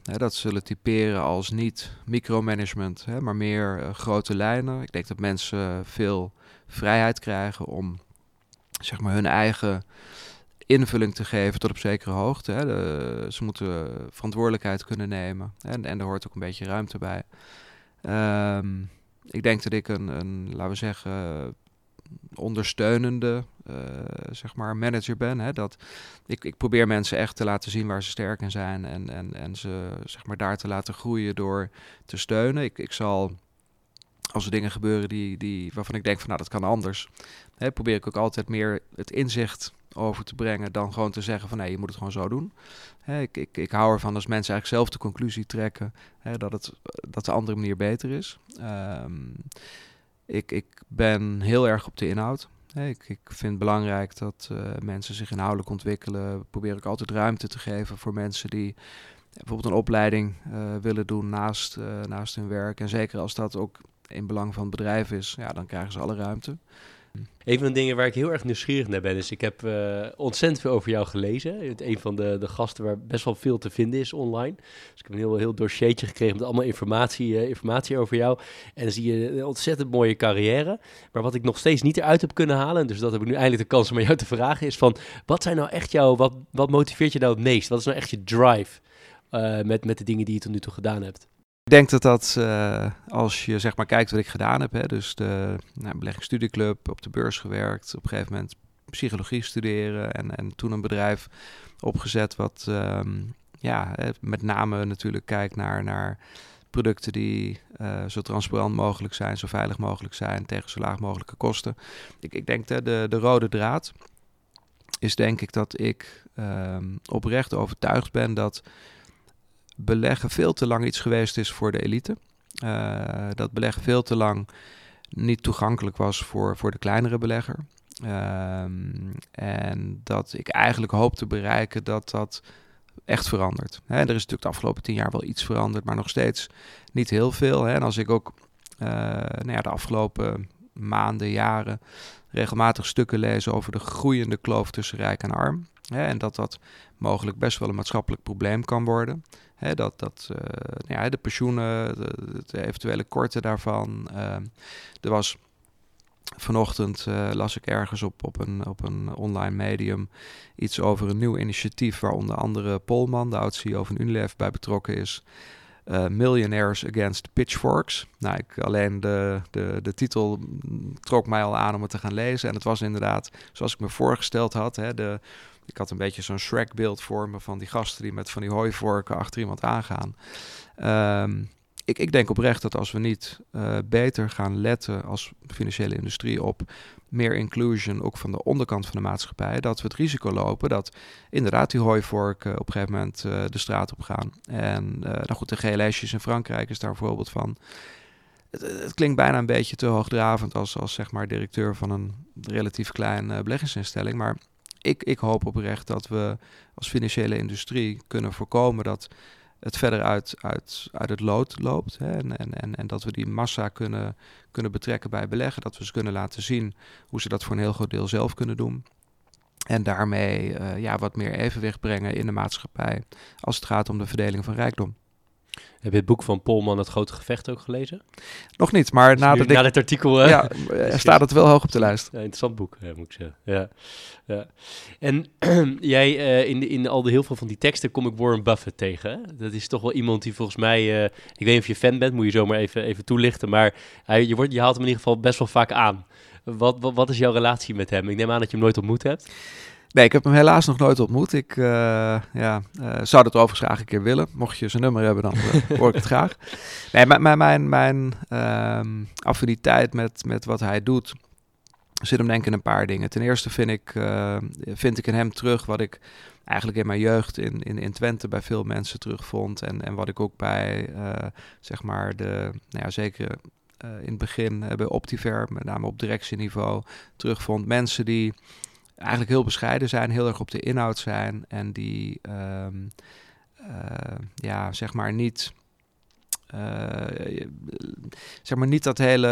hè, dat zullen typeren als niet micromanagement, hè, maar meer uh, grote lijnen. Ik denk dat mensen veel vrijheid krijgen om zeg maar hun eigen invulling te geven tot op zekere hoogte. Hè. Ze moeten verantwoordelijkheid kunnen nemen. En, en er hoort ook een beetje ruimte bij. Um, ik denk dat ik een, een laten we zeggen, ondersteunende uh, zeg maar manager ben. Hè? Dat ik, ik probeer mensen echt te laten zien waar ze sterk in zijn en, en, en ze zeg maar, daar te laten groeien door te steunen. Ik, ik zal, als er dingen gebeuren die, die, waarvan ik denk van nou dat kan anders, hè, probeer ik ook altijd meer het inzicht over te brengen dan gewoon te zeggen van nee, je moet het gewoon zo doen. Hè, ik, ik, ik hou ervan als mensen eigenlijk zelf de conclusie trekken hè, dat, het, dat de andere manier beter is. Um, ik, ik ben heel erg op de inhoud. Ik, ik vind het belangrijk dat uh, mensen zich inhoudelijk ontwikkelen. Probeer ik altijd ruimte te geven voor mensen die bijvoorbeeld een opleiding uh, willen doen naast, uh, naast hun werk. En zeker als dat ook in belang van het bedrijf is, ja, dan krijgen ze alle ruimte. Een van de dingen waar ik heel erg nieuwsgierig naar ben, is ik heb uh, ontzettend veel over jou gelezen. Je bent een van de, de gasten waar best wel veel te vinden is online. Dus ik heb een heel, heel dossiertje gekregen met allemaal informatie, uh, informatie over jou. En dan zie je een ontzettend mooie carrière. Maar wat ik nog steeds niet eruit heb kunnen halen, dus dat heb ik nu eindelijk de kans om aan jou te vragen, is van wat zijn nou echt jouw, wat, wat motiveert je nou het meest? Wat is nou echt je drive uh, met, met de dingen die je tot nu toe gedaan hebt? Ik denk dat dat, uh, als je zeg maar kijkt wat ik gedaan heb, hè, dus de nou, beleggingsstudieclub, op de beurs gewerkt, op een gegeven moment psychologie studeren en, en toen een bedrijf opgezet wat um, ja, met name natuurlijk kijkt naar, naar producten die uh, zo transparant mogelijk zijn, zo veilig mogelijk zijn, tegen zo laag mogelijke kosten. Ik, ik denk dat de, de rode draad is denk ik dat ik um, oprecht overtuigd ben dat beleggen veel te lang iets geweest is voor de elite. Uh, dat beleggen veel te lang niet toegankelijk was voor, voor de kleinere belegger. Um, en dat ik eigenlijk hoop te bereiken dat dat echt verandert. Er is natuurlijk de afgelopen tien jaar wel iets veranderd, maar nog steeds niet heel veel. En als ik ook uh, nou ja, de afgelopen maanden, jaren regelmatig stukken lees over de groeiende kloof tussen rijk en arm. En dat dat mogelijk best wel een maatschappelijk probleem kan worden. Dat dat uh, ja, de pensioenen, de, eventuele korten daarvan. Uh, er was vanochtend uh, las ik ergens op, op, een, op een online medium iets over een nieuw initiatief waar onder andere Polman, de oud-CEO van Unilever, bij betrokken is. Uh, Millionaires Against Pitchforks. Nou, ik, alleen de, de, de titel trok mij al aan om het te gaan lezen. En het was inderdaad, zoals ik me voorgesteld had, hè, de, ik had een beetje zo'n Shrek-beeld voor me van die gasten die met van die hooivorken achter iemand aangaan. Um, ik, ik, denk oprecht dat als we niet uh, beter gaan letten als financiële industrie op meer inclusion, ook van de onderkant van de maatschappij, dat we het risico lopen dat inderdaad die hooivorken op een gegeven moment uh, de straat op gaan. En uh, nou goed, de GLS'jes in Frankrijk is daar een voorbeeld van. Het, het, klinkt bijna een beetje te hoogdravend als, als zeg maar directeur van een relatief klein beleggingsinstelling, maar ik, ik hoop oprecht dat we als financiële industrie kunnen voorkomen dat het verder uit, uit, uit het lood loopt. Hè, en, en, en, en dat we die massa kunnen, kunnen betrekken bij beleggen. Dat we ze kunnen laten zien hoe ze dat voor een heel groot deel zelf kunnen doen. En daarmee uh, ja, wat meer evenwicht brengen in de maatschappij als het gaat om de verdeling van rijkdom. Heb je het boek van Polman, Het Grote Gevecht, ook gelezen? Nog niet, maar dus nu, na dit artikel... Uh, ja, staat het wel hoog op de lijst. Ja, interessant boek, uh, moet ik zeggen. Ja. Ja. En jij, uh, in, in al de heel veel van die teksten kom ik Warren Buffett tegen. Hè? Dat is toch wel iemand die volgens mij... ik weet niet of je fan bent, moet je zomaar even, even toelichten. Maar hij, je, wordt, je haalt hem in ieder geval best wel vaak aan. Wat, wat, wat is jouw relatie met hem? Ik neem aan dat je hem nooit ontmoet hebt. Nee, ik heb hem helaas nog nooit ontmoet. Ik uh, ja, uh, zou dat overigens graag een keer willen. Mocht je zijn nummer hebben, dan uh, hoor ik het graag. Nee, mijn, mijn, mijn um, affiniteit met, met wat hij doet zit hem denk ik in een paar dingen. Ten eerste vind ik, vind ik in hem terug wat ik eigenlijk in mijn jeugd in, in, in Twente bij veel mensen terugvond. En, en wat ik ook bij, zeg maar, de, nou ja, zeker in het begin bij Optiver, met name op directieniveau, terugvond. Mensen die eigenlijk heel bescheiden zijn, heel erg op de inhoud zijn en die, um, uh, ja, zeg maar niet. Uh, zeg maar niet dat hele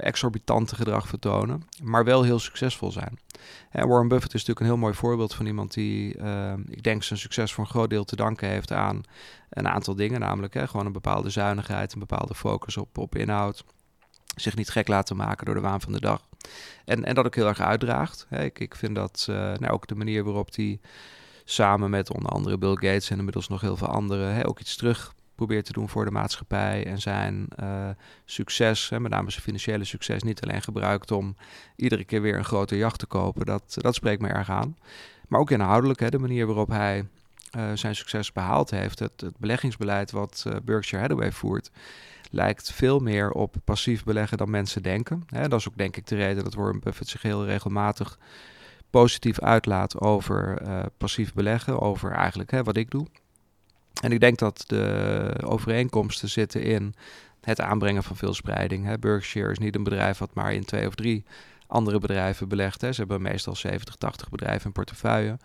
exorbitante gedrag vertonen, maar wel heel succesvol zijn. En Warren Buffett is natuurlijk een heel mooi voorbeeld van iemand die, uh, ik denk, zijn succes voor een groot deel te danken heeft aan een aantal dingen, namelijk hè, gewoon een bepaalde zuinigheid, een bepaalde focus op, op inhoud, zich niet gek laten maken door de waan van de dag. En, en dat ook heel erg uitdraagt. Ik, ik vind dat uh, nou, ook de manier waarop hij samen met onder andere Bill Gates en inmiddels nog heel veel anderen hè, ook iets terug probeert te doen voor de maatschappij en zijn uh, succes, hè, met name zijn financiële succes, niet alleen gebruikt om iedere keer weer een grote jacht te kopen. Dat, dat spreekt me erg aan. Maar ook inhoudelijk, hè, de manier waarop hij uh, zijn succes behaald heeft, het, het beleggingsbeleid wat Berkshire Hathaway voert, lijkt veel meer op passief beleggen dan mensen denken. Dat is ook denk ik de reden dat Warren Buffett zich heel regelmatig positief uitlaat over uh, passief beleggen, over eigenlijk wat ik doe. En ik denk dat de overeenkomsten zitten in het aanbrengen van veel spreiding. Hè. Berkshire is niet een bedrijf wat maar in twee of drie andere bedrijven belegt. Ze hebben meestal 70, 80 bedrijven in portefeuille.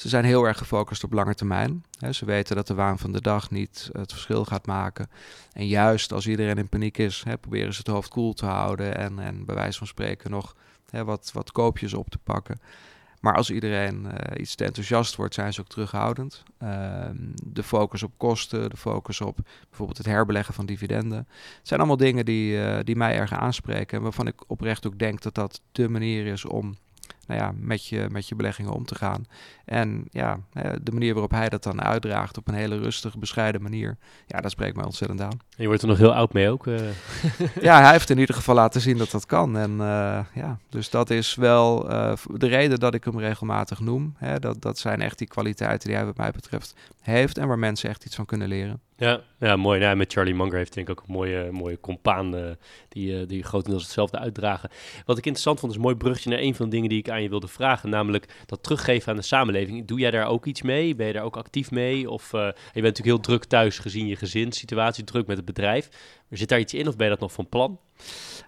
Ze zijn heel erg gefocust op lange termijn. ze weten dat de waan van de dag niet het verschil gaat maken. En juist als iedereen in paniek is, proberen ze het hoofd koel te houden en, en bij wijze van spreken nog wat, wat koopjes op te pakken. Maar als iedereen uh, iets te enthousiast wordt, zijn ze ook terughoudend. Ehm, de focus op kosten, de focus op bijvoorbeeld het herbeleggen van dividenden. Het zijn allemaal dingen die, uh, die mij erg aanspreken. En waarvan ik oprecht ook denk dat dat de manier is om nou ja, met, je, met je beleggingen om te gaan. En ja, de manier waarop hij dat dan uitdraagt op een hele rustige, bescheiden manier, ja, dat spreekt mij ontzettend aan. En je wordt er nog heel oud mee ook. Uh. ja, hij heeft in ieder geval laten zien dat dat kan. En uh, ja, dus dat is wel uh, de reden dat ik hem regelmatig noem. Hè, dat, dat zijn echt die kwaliteiten die hij wat mij betreft heeft en waar mensen echt iets van kunnen leren. Ja, ja mooi. Nou, met Charlie Munger heeft denk ik ook een mooie, mooie compaan uh, die, uh, die grotendeels hetzelfde uitdragen. Wat ik interessant vond is een mooi brugje naar een van de dingen die ik aan je wilde vragen. Namelijk dat teruggeven aan de samenleving. Doe jij daar ook iets mee? Ben je daar ook actief mee? Of uh, je bent natuurlijk heel druk thuis gezien je gezinssituatie, druk met het bedrijf. Maar zit daar iets in of ben je dat nog van plan?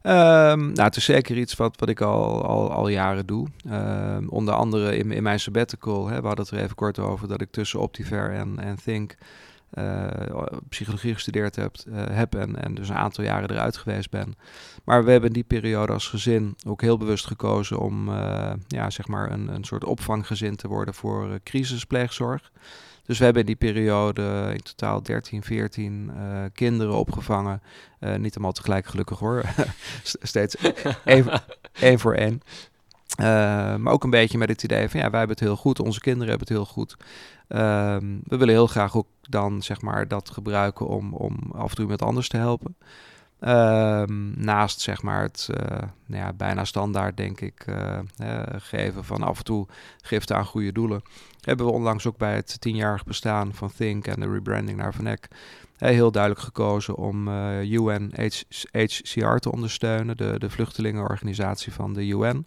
Um, nou, het is zeker iets wat, wat ik al, al, al jaren doe. Um, onder andere in, in mijn sabbatical, hè, we hadden het er even kort over, dat ik tussen Optiver en, en Think psychologie gestudeerd hebt, uh, heb en, en dus een aantal jaren eruit geweest ben. Maar we hebben in die periode als gezin ook heel bewust gekozen om uh, ja, zeg maar een, een soort opvanggezin te worden voor crisispleegzorg. Dus we hebben in die periode in totaal 13, 14 kinderen opgevangen. niet allemaal tegelijk gelukkig hoor. Steeds één voor één. Maar ook een beetje met het idee van ja, wij hebben het heel goed, onze kinderen hebben het heel goed. Um, we willen heel graag ook dan zeg maar dat gebruiken om, om af en toe met anders te helpen. Um, naast zeg maar het uh, nou ja, bijna standaard denk ik uh, geven van af en toe giften aan goede doelen. Hebben we onlangs ook bij het tienjarig bestaan van Think en de rebranding naar Van Eck heel duidelijk gekozen om UNHCR te ondersteunen, de, de vluchtelingenorganisatie van de UN.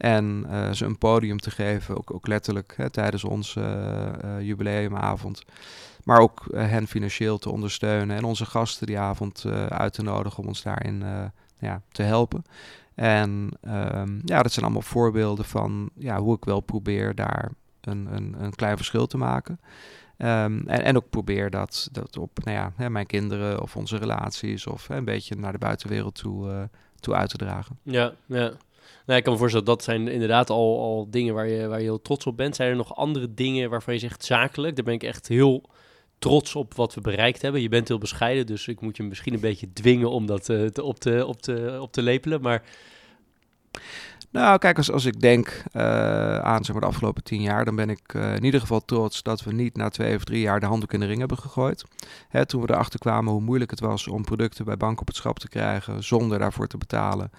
En uh, ze een podium te geven, ook, ook letterlijk hè, tijdens onze uh, jubileumavond. Maar ook hen financieel te ondersteunen en onze gasten die avond uit te nodigen om ons daarin ja, te helpen. En um, ja, dat zijn allemaal voorbeelden van ja, hoe ik wel probeer daar een, een, een klein verschil te maken. Um, en, en ook probeer dat, dat op nou ja, hè, mijn kinderen of onze relaties of hè, een beetje naar de buitenwereld toe, toe uit te dragen. Ja, ja. Nou, ik kan me voorstellen dat zijn inderdaad al, al dingen waar je, waar je heel trots op bent. Zijn er nog andere dingen waarvan je zegt zakelijk? Daar ben ik echt heel trots op wat we bereikt hebben. Je bent heel bescheiden, dus ik moet je misschien een beetje dwingen om dat uh, te, op, te, op, te, op te lepelen. Maar nou, kijk, als, als ik denk uh, aan zeg maar, de afgelopen tien jaar, dan ben ik uh, in ieder geval trots dat we niet na twee of drie jaar de handdoek in de ring hebben gegooid. Hè, toen we erachter kwamen hoe moeilijk het was om producten bij banken op het schap te krijgen zonder daarvoor te betalen.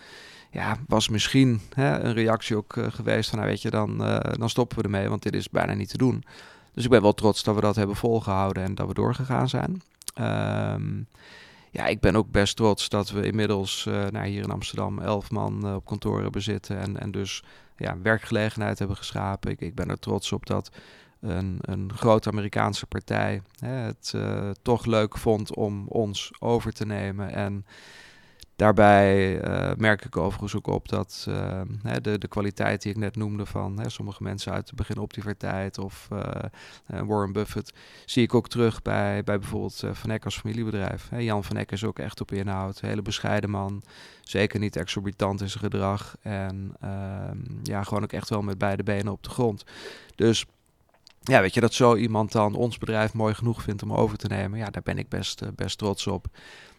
Ja, was misschien hè, een reactie ook uh, geweest van, nou weet je, dan, dan stoppen we ermee, want dit is bijna niet te doen. Dus ik ben wel trots dat we dat hebben volgehouden en dat we doorgegaan zijn. Um, ja, ik ben ook best trots dat we inmiddels uh, nou, hier in Amsterdam elf man op kantoor hebben zitten. En, en dus ja, werkgelegenheid hebben geschapen. Ik, ik ben er trots op dat een, een grote Amerikaanse partij hè, het toch leuk vond om ons over te nemen. En Daarbij uh, merk ik overigens ook op dat uh, de, de kwaliteit die ik net noemde van hè, sommige mensen uit het begin optiverteit of uh, Warren Buffett, zie ik ook terug bij, bij bijvoorbeeld Van Eck als familiebedrijf. Hè, Jan Van Eck is ook echt op inhoud, hele bescheiden man, zeker niet exorbitant in zijn gedrag en ehm, ja, gewoon ook echt wel met beide benen op de grond. Dus ja, weet je, dat zo iemand dan ons bedrijf mooi genoeg vindt om over te nemen, ja, daar ben ik best, best trots op.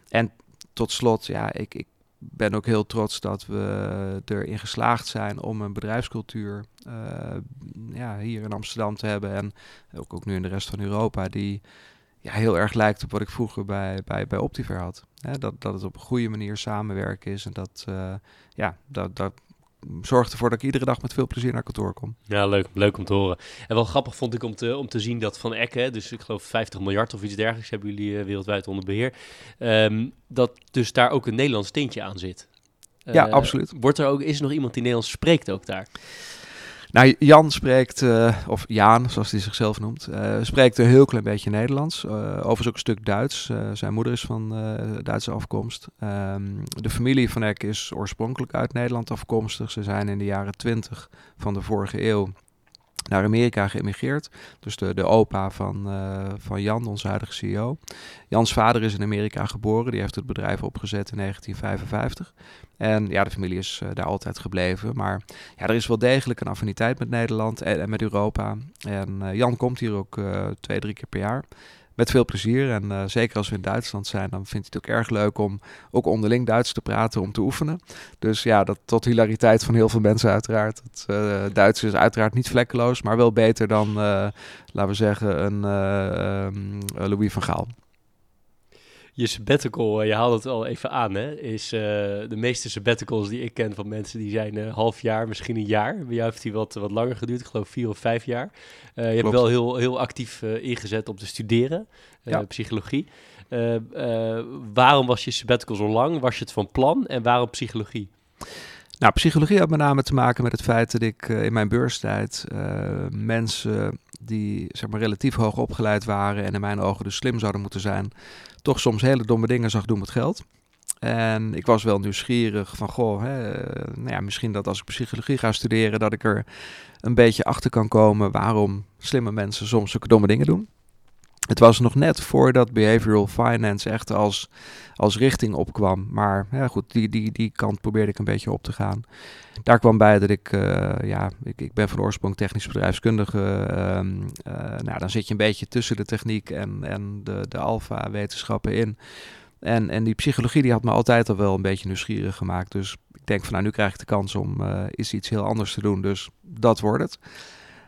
En tot slot, ja, ik, ik ben ook heel trots dat we erin geslaagd zijn om een bedrijfscultuur uh, ja, hier in Amsterdam te hebben. En ook, ook nu in de rest van Europa, die ja, heel erg lijkt op wat ik vroeger bij, bij, bij Optiver had. dat, dat het op een goede manier samenwerken is en dat, uh, ja, dat, dat zorgt ervoor dat ik iedere dag met veel plezier naar kantoor kom. Ja, leuk, leuk om te horen. En wel grappig vond ik om te, om te zien dat Van Eck, dus ik geloof 50 miljard of iets dergelijks hebben jullie uh, wereldwijd onder beheer, um, dat dus daar ook een Nederlands tintje aan zit. ja, uh, absoluut. Wordt er ook, is er nog iemand die Nederlands spreekt ook daar? Nou, Jan spreekt, uh, of Jaan, zoals hij zichzelf noemt, uh, spreekt een heel klein beetje Nederlands. Uh, overigens ook een stuk Duits. zijn moeder is van Duitse afkomst. Um, de familie van Eck is oorspronkelijk uit Nederland afkomstig. Ze zijn in de jaren twintig van de vorige eeuw naar Amerika geëmigreerd. Dus de, de opa van, van Jan, onze huidige CEO. Jans vader is in Amerika geboren. Die heeft het bedrijf opgezet in 1955. En ja, de familie is uh, daar altijd gebleven. Maar ja, er is wel degelijk een affiniteit met Nederland en, met Europa. En uh, Jan komt hier ook twee, drie keer per jaar met veel plezier. En zeker als we in Duitsland zijn, dan vindt hij het ook erg leuk om ook onderling Duits te praten, om te oefenen. Dus ja, dat tot hilariteit van heel veel mensen uiteraard. Het Duits is uiteraard niet vlekkeloos, maar wel beter dan, laten we zeggen, een um, Louis van Gaal je sabbatical, eh, je haalde het al even aan, hè, is uh, de meeste sabbaticals die ik ken van mensen, die zijn uh, half jaar, misschien een jaar. Bij jou heeft die wat, wat langer geduurd, ik geloof vier of vijf jaar. Je hebt wel heel, heel actief ingezet om te studeren, ja. psychologie. waarom was je sabbatical zo lang? Was je het van plan en waarom psychologie? Nou, psychologie had met name te maken met het feit dat ik in mijn beurstijd mensen die zeg maar, relatief hoog opgeleid waren en in mijn ogen dus slim zouden moeten zijn, toch soms hele domme dingen zag doen met geld. En ik was wel nieuwsgierig van, goh, hè, nou ja, misschien dat als ik psychologie ga studeren, dat ik er een beetje achter kan komen waarom slimme mensen soms zulke domme dingen doen. Het was nog net voordat behavioral finance echt als, als richting opkwam. Maar goed, die, die, die kant probeerde ik een beetje op te gaan. Daar kwam bij dat ik, uh, ja, ik, ik ben van oorsprong technisch bedrijfskundige. Uh, nou, dan zit je een beetje tussen de techniek en, en de, de alfa-wetenschappen in. En, en die psychologie die had me altijd al wel een beetje nieuwsgierig gemaakt. Dus ik denk van nou, nu krijg ik de kans om uh, eens iets heel anders te doen. Dus dat wordt het.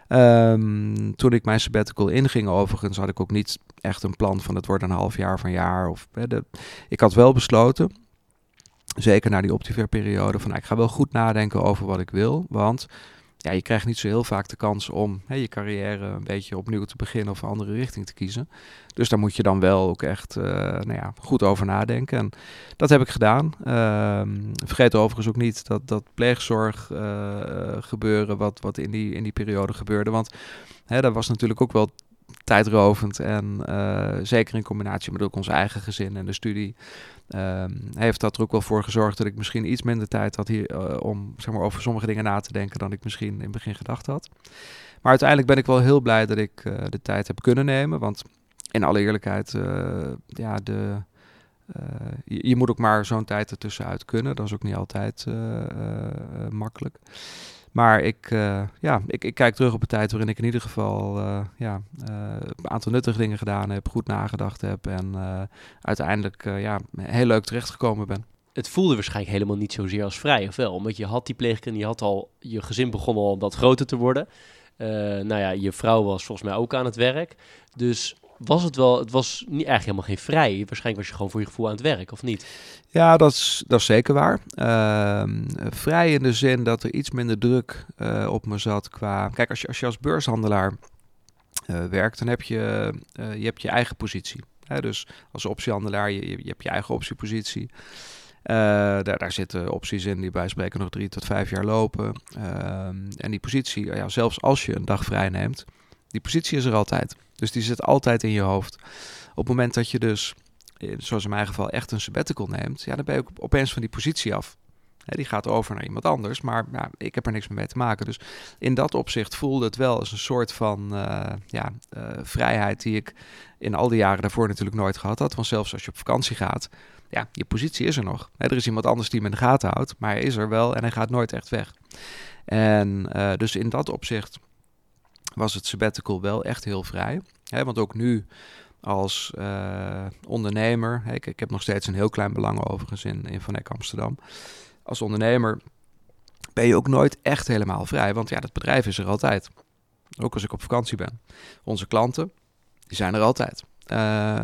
Um, toen ik mijn sabbatical inging, overigens, had ik ook niet echt een plan van het wordt een half jaar van jaar. Of, hè, ik had wel besloten, zeker na die Optiver-periode, van nou, ik ga wel goed nadenken over wat ik wil. Want ja, je krijgt niet zo heel vaak de kans om hè, je carrière een beetje opnieuw te beginnen of een andere richting te kiezen. Dus daar moet je dan wel ook echt uh, nou ja, goed over nadenken. En dat heb ik gedaan. Uh, vergeet overigens ook niet dat, dat pleegzorg uh, gebeuren, wat, wat in, die, in die periode gebeurde. Want hè, dat was natuurlijk ook wel tijdrovend en uh, zeker in combinatie met ook ons eigen gezin en de studie. Um, heeft dat er ook wel voor gezorgd dat ik misschien iets minder tijd had hier, uh, om zeg maar, over sommige dingen na te denken dan ik misschien in het begin gedacht had. Maar uiteindelijk ben ik wel heel blij dat ik uh, de tijd heb kunnen nemen. Want in alle eerlijkheid, uh, ja, de, je, je, moet ook maar zo'n tijd ertussenuit kunnen. Dat is ook niet altijd makkelijk. Maar ik, uh, ja, ik, ik, kijk terug op een tijd waarin ik in ieder geval uh, ja, uh, een aantal nuttige dingen gedaan heb, goed nagedacht heb en uiteindelijk ja, heel leuk terechtgekomen ben. Het voelde waarschijnlijk helemaal niet zozeer als vrij, of wel? Omdat je had die pleegkind, je had al, je gezin begon al wat groter te worden. nou ja, je vrouw was volgens mij ook aan het werk. Dus was het wel, het was niet, eigenlijk helemaal geen vrij. Waarschijnlijk was je gewoon voor je gevoel aan het werk, of niet? Ja, dat is, dat is zeker waar. Uh, vrij in de zin dat er iets minder druk uh, op me zat qua... Kijk, als je als, beurshandelaar uh, werkt, dan heb je, uh, je, hebt je eigen positie. Hè? Dus als optiehandelaar, je, je, hebt je eigen optiepositie. daar, daar zitten opties in die bij spreken nog drie tot vijf jaar lopen. Ehm, en die positie, ja, zelfs als je een dag vrij neemt, die positie is er altijd. Dus die zit altijd in je hoofd. Op het moment dat je dus, eh, zoals in mijn geval, echt een sabbatical neemt, ja, dan ben je ook opeens van die positie af. die gaat over naar iemand anders, maar ja, ik heb er niks meer mee te maken. Dus in dat opzicht voelde het wel als een soort van uh, ja, uh, vrijheid die ik in al die jaren daarvoor natuurlijk nooit gehad had. Want zelfs als je op vakantie gaat, ja, je positie is er nog. er is iemand anders die hem in de gaten houdt, maar hij is er wel en hij gaat nooit echt weg. En dus in dat opzicht was het sabbatical wel echt heel vrij. Want ook nu als uh, ondernemer, ik, heb nog steeds een heel klein belang overigens in, in Van Amsterdam. Als ondernemer ben je ook nooit echt helemaal vrij, want ja, dat bedrijf is er altijd. Ook als ik op vakantie ben. Onze klanten, die zijn er altijd. Uh,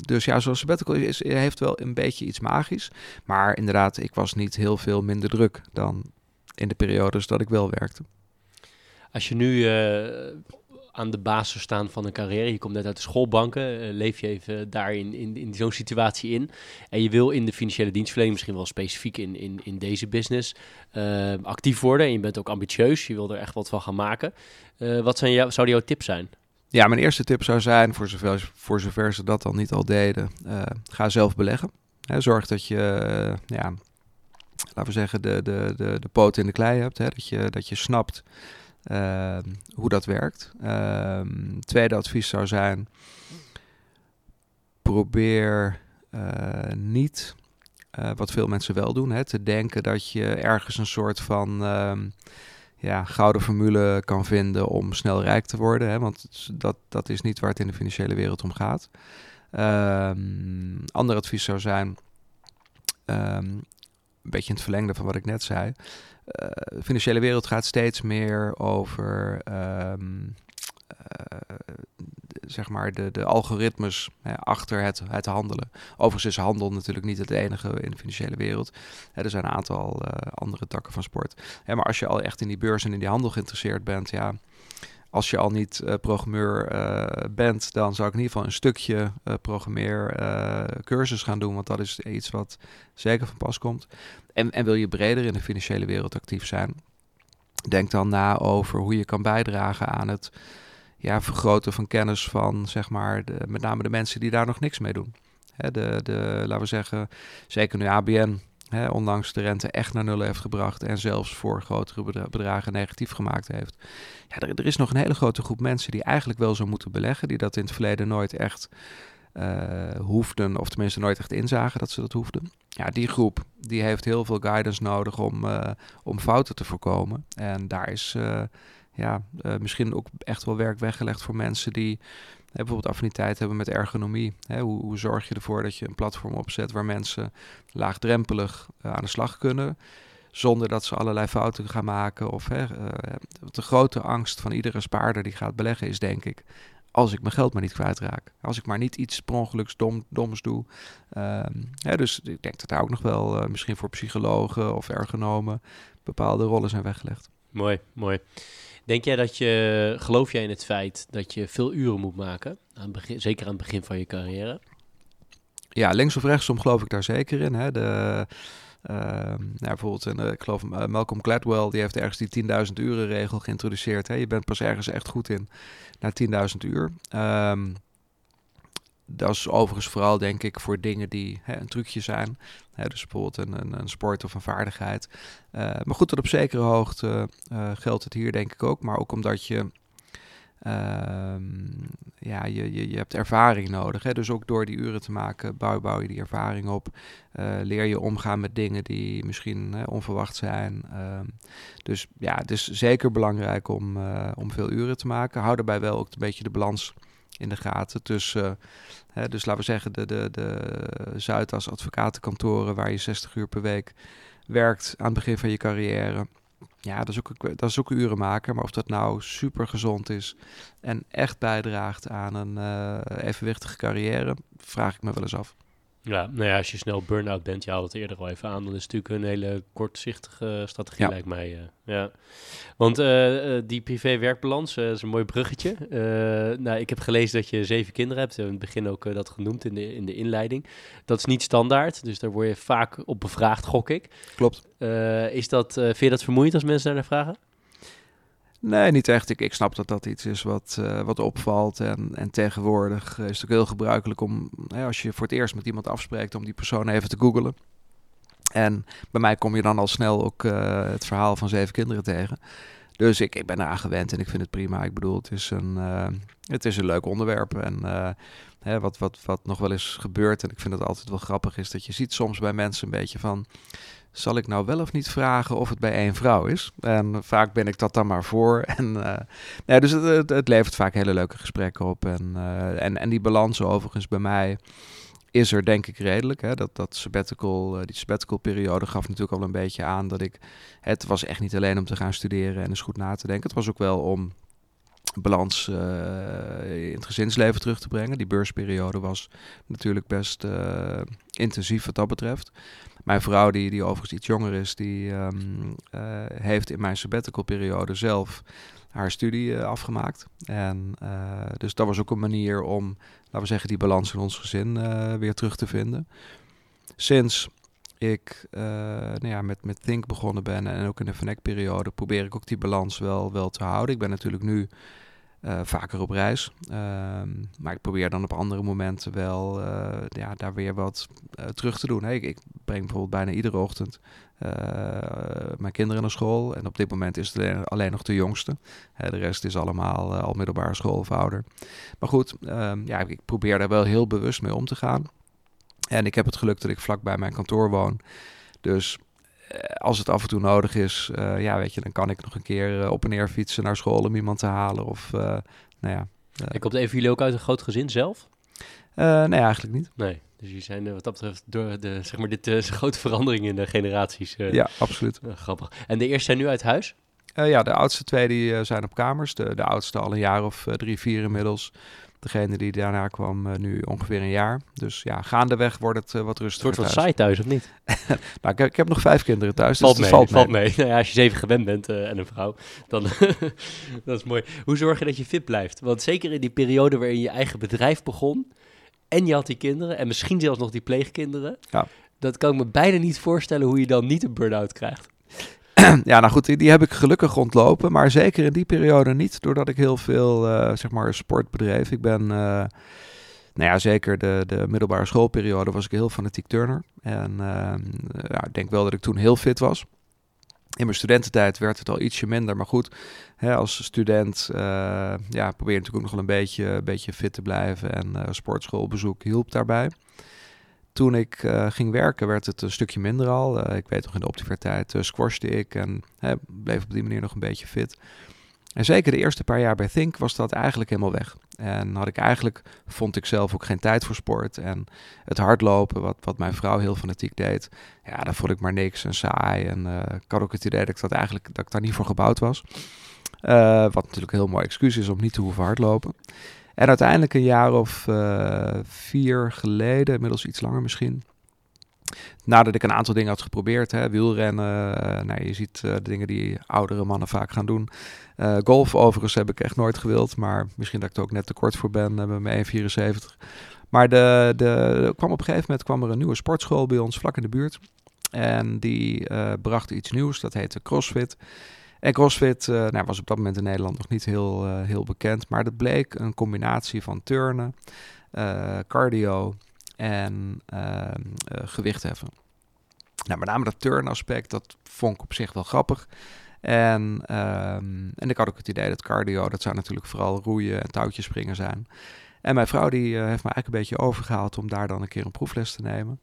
dus ja, zoals sabbatical is, heeft wel een beetje iets magisch. Maar inderdaad, ik was niet heel veel minder druk dan in de periodes dat ik wel werkte. Als je nu uh, aan de basis staan van een carrière, je komt net uit de schoolbanken, uh, leef je even daar in, in, in zo'n situatie in. En je wil in de financiële dienstverlening, misschien wel specifiek in, in, in deze business, uh, actief worden. En je bent ook ambitieus, je wil er echt wat van gaan maken. wat zijn jou, zouden jouw tips zijn? Ja, mijn eerste tip zou zijn, voor zover, voor zover ze dat al niet al deden, ga zelf beleggen. Hè, zorg dat je, ja, laten we zeggen, de, de, de, de poot in de klei hebt. Hè, dat, je, dat je snapt hoe dat werkt. Ehm, tweede advies zou zijn, probeer uh, niet, uh, wat veel mensen wel doen, hè, te denken dat je ergens een soort van um, ja, gouden formule kan vinden om snel rijk te worden. Hè, want dat, dat is niet waar het in de financiële wereld om gaat. Ander advies zou zijn, een beetje in het verlengde van wat ik net zei. Uh, de financiële wereld gaat steeds meer over um, uh, zeg maar de, de algoritmes hè, achter het, het handelen. Overigens is handel natuurlijk niet het enige in de financiële wereld. Hè, er zijn een aantal uh, andere takken van sport. Hè, maar als je al echt in die beurs en in die handel geïnteresseerd bent, ja, als je al niet uh, programmeur bent, dan zou ik in ieder geval een stukje uh, programmeer cursus gaan doen, want dat is iets wat zeker van pas komt. En, en wil je breder in de financiële wereld actief zijn, denk dan na over hoe je kan bijdragen aan het ja, vergroten van kennis van, zeg maar, met name de mensen die daar nog niks mee doen. Hè, de, de, laten we zeggen, zeker nu ABN Hè, ondanks de rente echt naar nul heeft gebracht en zelfs voor grotere bedragen negatief gemaakt heeft. Ja, er, er, is nog een hele grote groep mensen die eigenlijk wel zo moeten beleggen, die dat in het verleden nooit echt hoefden, of tenminste nooit echt inzagen dat ze dat hoefden. Ja, die groep die heeft heel veel guidance nodig om, uh, om fouten te voorkomen. En daar is uh, ja, misschien ook echt wel werk weggelegd voor mensen die bijvoorbeeld affiniteit hebben met ergonomie. Hoe, hoe, zorg je ervoor dat je een platform opzet waar mensen laagdrempelig aan de slag kunnen, zonder dat ze allerlei fouten gaan maken. Of hè, de grote angst van iedere spaarder die gaat beleggen is, denk ik, als ik mijn geld maar niet kwijtraak. Als ik maar niet iets per ongeluks dom, doms doe. Um, hè, dus ik denk dat daar ook nog wel uh, misschien voor psychologen of ergonomen bepaalde rollen zijn weggelegd. Mooi, mooi. Denk jij dat je, geloof jij in het feit dat je veel uren moet maken, aan begin, zeker aan het begin van je carrière? Ja, links of rechtsom geloof ik daar zeker in. Hè. De, nou, bijvoorbeeld, en, ik geloof uh, Malcolm Gladwell, die heeft ergens die 10.000 uren regel geïntroduceerd. Hè. Je bent pas ergens echt goed in na 10.000 uur. Um, dat is overigens vooral, denk ik, voor dingen die hè, een trucje zijn. Hè, dus bijvoorbeeld een, een, sport of een vaardigheid. Uh, maar goed, tot op zekere hoogte geldt het hier denk ik ook. Maar ook omdat je, uh, ja, je, je, je hebt ervaring nodig. Hè? Dus ook door die uren te maken, bouw, bouw je die ervaring op. Eh, leer je omgaan met dingen die misschien hè, onverwacht zijn. Ehm, dus ja, het is zeker belangrijk om, om veel uren te maken. Hou daarbij wel ook een beetje de balans in de gaten tussen, hè, dus laten we zeggen, de, de, de Zuidas advocatenkantoren waar je 60 uur per week werkt aan het begin van je carrière. Ja, dat is ook, dat is uren maken, maar of dat nou super gezond is en echt bijdraagt aan een uh, evenwichtige carrière, vraag ik me wel eens af. Ja, nou ja, als je snel burn-out bent, je haalt het eerder al even aan, dan is het natuurlijk een hele kortzichtige strategie, ja. lijkt mij. Uh, ja. Want uh, uh, die privé-werkbalans is een mooi bruggetje. nou, ik heb gelezen dat je zeven kinderen hebt. We hebben in het begin ook dat genoemd in de, in de inleiding. Dat is niet standaard, dus daar word je vaak op bevraagd, gok ik. Klopt. is dat, vind je dat vermoeiend als mensen daar naar vragen? Nee, niet echt. Ik, ik snap dat dat iets is wat, uh, wat opvalt. En, en tegenwoordig is het ook heel gebruikelijk om, als je voor het eerst met iemand afspreekt, om die persoon even te googlen. En bij mij kom je dan al snel ook uh, het verhaal van zeven kinderen tegen. Dus ik, ik ben eraan gewend en ik vind het prima. Ik bedoel, het is een, uh, het is een leuk onderwerp. En hè, wat, wat, wat nog wel eens gebeurt, en ik vind het altijd wel grappig, is dat je ziet soms bij mensen een beetje van zal ik nou wel of niet vragen of het bij één vrouw is? En vaak ben ik dat dan maar voor. En, uh, nee, dus het, het, het, levert vaak hele leuke gesprekken op. En, en, en die balans overigens bij mij is er denk ik redelijk. Hè? Dat, dat sabbatical, uh, die sabbatical periode gaf natuurlijk al een beetje aan dat ik... Het was echt niet alleen om te gaan studeren en eens goed na te denken. Het was ook wel om balans uh, in het gezinsleven terug te brengen. Die beursperiode was natuurlijk best uh, intensief wat dat betreft. Mijn vrouw, die, die overigens iets jonger is, die uh, heeft in mijn sabbatical periode zelf haar studie afgemaakt. En dus dat was ook een manier om, laten we zeggen, die balans in ons gezin weer terug te vinden. Sinds ik uh, nou ja, met, met Think begonnen ben en ook in de Vanek-periode probeer ik ook die balans wel, wel te houden. Ik ben natuurlijk nu vaker op reis. Ehm, maar ik probeer dan op andere momenten wel ja, daar weer wat terug te doen. Ik, ik, breng bijvoorbeeld bijna iedere ochtend mijn kinderen naar school. En op dit moment is het alleen nog de jongste. de rest is allemaal al middelbare school of ouder. Maar goed, ehm, ja, ik probeer daar wel heel bewust mee om te gaan. En ik heb het geluk dat ik vlak bij mijn kantoor woon. Dus eh, als het af en toe nodig is, uh, ja, weet je, dan kan ik nog een keer uh, op en neer fietsen naar school om iemand te halen. Of, uh, nou ja. en komt even jullie ook uit een groot gezin zelf? nee, eigenlijk niet. Nee, dus jullie zijn wat dat betreft door de, zeg maar, dit is een grote verandering in de generaties. ja, absoluut. grappig. En de eerste zijn nu uit huis? ja, de oudste twee die, zijn op kamers. De, de oudste al een jaar of drie, vier inmiddels. Degene die daarna kwam, nu ongeveer een jaar. Dus ja, gaandeweg wordt het uh, wat rustiger. Het wordt wat saai thuis, of niet? nou, ik heb, ik, heb, nog vijf kinderen thuis. Valt dus mee, valt, valt mee. Nou ja, als je zeven gewend bent uh, en een vrouw, dan dat is mooi. Hoe zorg je dat je fit blijft? Want zeker in die periode waarin je eigen bedrijf begon en je had die kinderen en misschien zelfs nog die pleegkinderen. Ja. Dat kan ik me bijna niet voorstellen hoe je dan niet een burn-out krijgt. ja, nou goed, die, die, heb ik gelukkig ontlopen. Maar zeker in die periode niet, doordat ik heel veel, uh, zeg maar, sport bedreef. Ik ben, uh, nou ja, zeker de, de middelbare schoolperiode was ik heel fanatiek turner. En uh, ja, ik denk wel dat ik toen heel fit was. In mijn studententijd werd het al ietsje minder, maar goed, hè, als student ja, probeer natuurlijk ook nog wel een beetje, een beetje fit te blijven. En sportschoolbezoek hielp daarbij. Toen ik uh, ging werken werd het een stukje minder al. Uh, ik weet nog in de optivertijd uh, squashte ik en bleef op die manier nog een beetje fit. En zeker de eerste paar jaar bij Think was dat eigenlijk helemaal weg. En had ik eigenlijk, vond ik zelf ook geen tijd voor sport. En het hardlopen, wat, wat mijn vrouw heel fanatiek deed, ja, dat vond ik maar niks en saai. En ik had ook het idee dat ik, dat eigenlijk, dat ik daar niet voor gebouwd was. wat natuurlijk een heel mooi excuus is om niet te hoeven hardlopen. En uiteindelijk een jaar of uh, vier geleden, inmiddels iets langer misschien. Nadat ik een aantal dingen had geprobeerd, hè, wielrennen, nou, je ziet uh, de dingen die oudere mannen vaak gaan doen. golf overigens heb ik echt nooit gewild, maar misschien dat ik er ook net te kort voor ben met mijn 1,74. Maar de, de, kwam op een gegeven moment kwam er een nieuwe sportschool bij ons vlak in de buurt. En die bracht iets nieuws, dat heette CrossFit. En CrossFit nou, was op dat moment in Nederland nog niet heel, heel bekend. Maar dat bleek een combinatie van turnen, cardio en ehm, gewichtheffen. Nou, met name dat turnaspect, dat vond ik op zich wel grappig. En, um, en ik had ook het idee dat cardio, dat zou natuurlijk vooral roeien en touwtjes springen zijn. En mijn vrouw die heeft me eigenlijk een beetje overgehaald om daar dan een keer een proefles te nemen.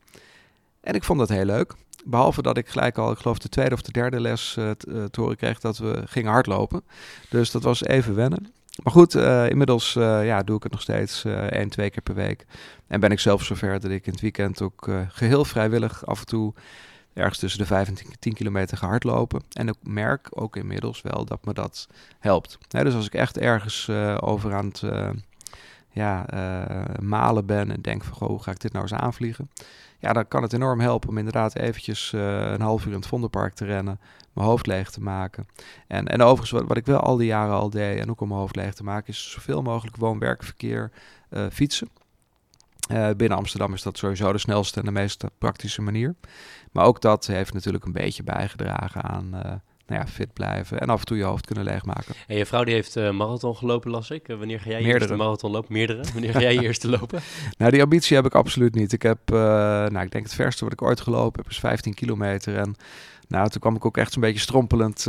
En ik vond dat heel leuk. Behalve dat ik gelijk al, ik geloof de tweede of de derde les uh, te horen kreeg dat we gingen hardlopen. Dus dat was even wennen. Maar goed, uh, inmiddels uh, ja, doe ik het nog steeds één, twee keer per week. En ben ik zelf zover dat ik in het weekend ook geheel vrijwillig af en toe ergens tussen de 5 en 10 kilometer ga hardlopen. En ik merk ook inmiddels wel dat me dat helpt. dus als ik echt ergens over aan het ja, malen ben en denk van, goh, hoe ga ik dit nou eens aanvliegen? ja, dan kan het enorm helpen om inderdaad eventjes uh, een half uur in het Vondelpark te rennen, mijn hoofd leeg te maken. En, en overigens, wat, wat ik wel al die jaren al deed, en ook om mijn hoofd leeg te maken, is zoveel mogelijk woon-werkverkeer uh, fietsen. Binnen Amsterdam is dat sowieso de snelste en de meest praktische manier. Maar ook dat heeft natuurlijk een beetje bijgedragen aan nou ja, fit blijven en af en toe je hoofd kunnen leegmaken. En je vrouw die heeft uh, marathon gelopen, las ik. Uh, wanneer ga jij je eerste marathon lopen? Meerdere. Wanneer ga jij je eerste lopen? Nou, die ambitie heb ik absoluut niet. Ik heb, uh, nou, ik denk het verste wat ik ooit gelopen heb is 15 kilometer. En nou, toen kwam ik ook echt zo'n beetje strompelend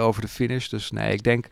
over de finish. Dus nee, ik denk,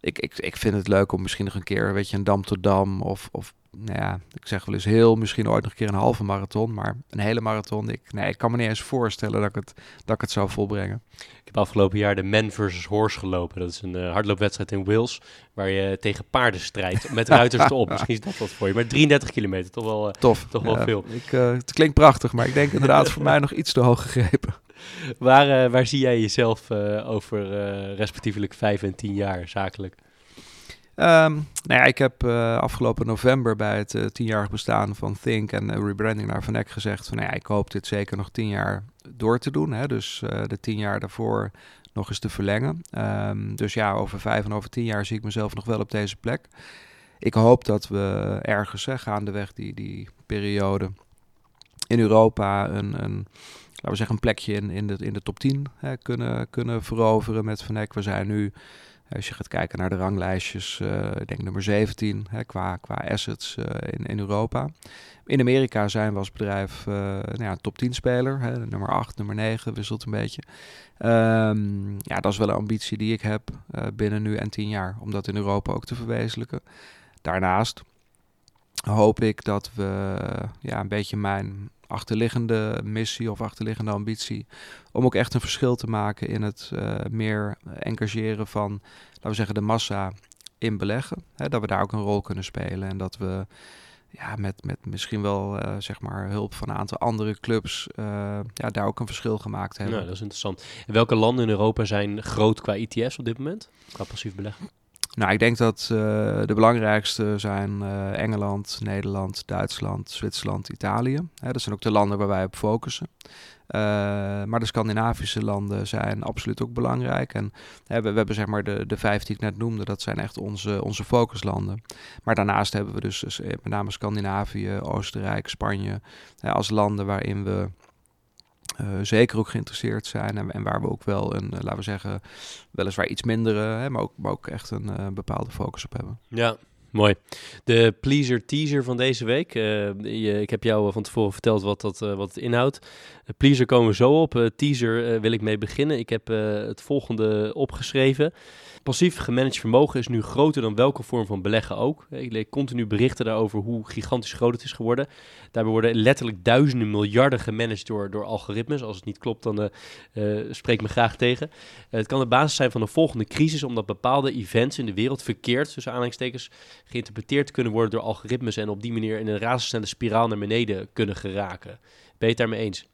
ik, ik, ik vind het leuk om misschien nog een keer, weet je, een dam tot dam of, of nou ja, ik zeg wel eens heel, misschien ooit nog een keer een halve marathon, maar een hele marathon, ik, nee, ik kan me niet eens voorstellen dat ik het, dat ik het zou volbrengen. Ik heb afgelopen jaar de Man versus Horse gelopen. Dat is een uh, hardloopwedstrijd in Wales, waar je tegen paarden strijdt, met ruiters erop. Misschien is dat wat voor je, maar 33 kilometer, toch wel, uh, Tof. Toch wel veel. Ik, uh, het klinkt prachtig, maar ik denk inderdaad voor mij nog iets te hoog gegrepen. Waar, waar zie jij jezelf over respectievelijk 5 en 10 jaar zakelijk? Um, nou ja, ik heb afgelopen november bij het tienjarig bestaan van Think en rebranding naar Vanek gezegd van nou ja, ik hoop dit zeker nog tien jaar door te doen. Hè, dus de tien jaar daarvoor nog eens te verlengen. Um, dus ja, over vijf en over tien jaar zie ik mezelf nog wel op deze plek. Ik hoop dat we ergens hè, gaandeweg die, die periode in Europa een, een, laten we zeggen, een plekje in, in, de, in de top 10 hè, kunnen, kunnen veroveren met Vanek. We zijn nu Als je gaat kijken naar de ranglijstjes, uh, ik denk nummer 17 hè, qua, qua assets in, in Europa. In Amerika zijn we als bedrijf nou ja, top 10 speler. Hè, nummer 8, nummer 9, wisselt een beetje. Um, ja, dat is wel een ambitie die ik heb binnen nu en 10 jaar, om dat in Europa ook te verwezenlijken. Daarnaast hoop ik dat we ja, een beetje mijn achterliggende missie of achterliggende ambitie. Om ook echt een verschil te maken in het uh, meer engageren van, laten we zeggen, de massa in beleggen. Hè, dat we daar ook een rol kunnen spelen. En dat we ja, met, met misschien wel uh, zeg maar hulp van een aantal andere clubs uh, ja, daar ook een verschil gemaakt hebben. Nou, dat is interessant. En welke landen in Europa zijn groot qua ETF's op dit moment? Qua passief beleggen? Nou, ik denk dat uh, de belangrijkste zijn uh, Engeland, Nederland, Duitsland, Zwitserland, Italië. Hè, dat zijn ook de landen waar wij op focussen. Uh, maar de Scandinavische landen zijn absoluut ook belangrijk. En hè, we, hebben zeg maar de, de vijf die ik net noemde, dat zijn echt onze, onze focuslanden. Maar daarnaast hebben we dus, met name Scandinavië, Oostenrijk, Spanje hè, als landen waarin we zeker ook geïnteresseerd zijn en, waar we ook wel een, uh, laten we zeggen, weliswaar iets mindere, hè, maar, ook, maar ook echt een bepaalde focus op hebben. Ja, Mooi. De pleaser teaser van deze week. ik heb jou van tevoren verteld wat, dat, wat het inhoudt. Pleaser komen we zo op. teaser wil ik mee beginnen. Ik heb het volgende opgeschreven. Passief gemanaged vermogen is nu groter dan welke vorm van beleggen ook. Ik lees continu berichten daarover hoe gigantisch groot het is geworden. Daarbij worden letterlijk duizenden miljarden gemanaged door, door algoritmes. Als het niet klopt, dan spreek me graag tegen. het kan de basis zijn van de volgende crisis, omdat bepaalde events in de wereld verkeerd, tussen aanhalingstekens, geïnterpreteerd kunnen worden door algoritmes en op die manier in een razendsnelle spiraal naar beneden kunnen geraken. Ben je het daarmee eens?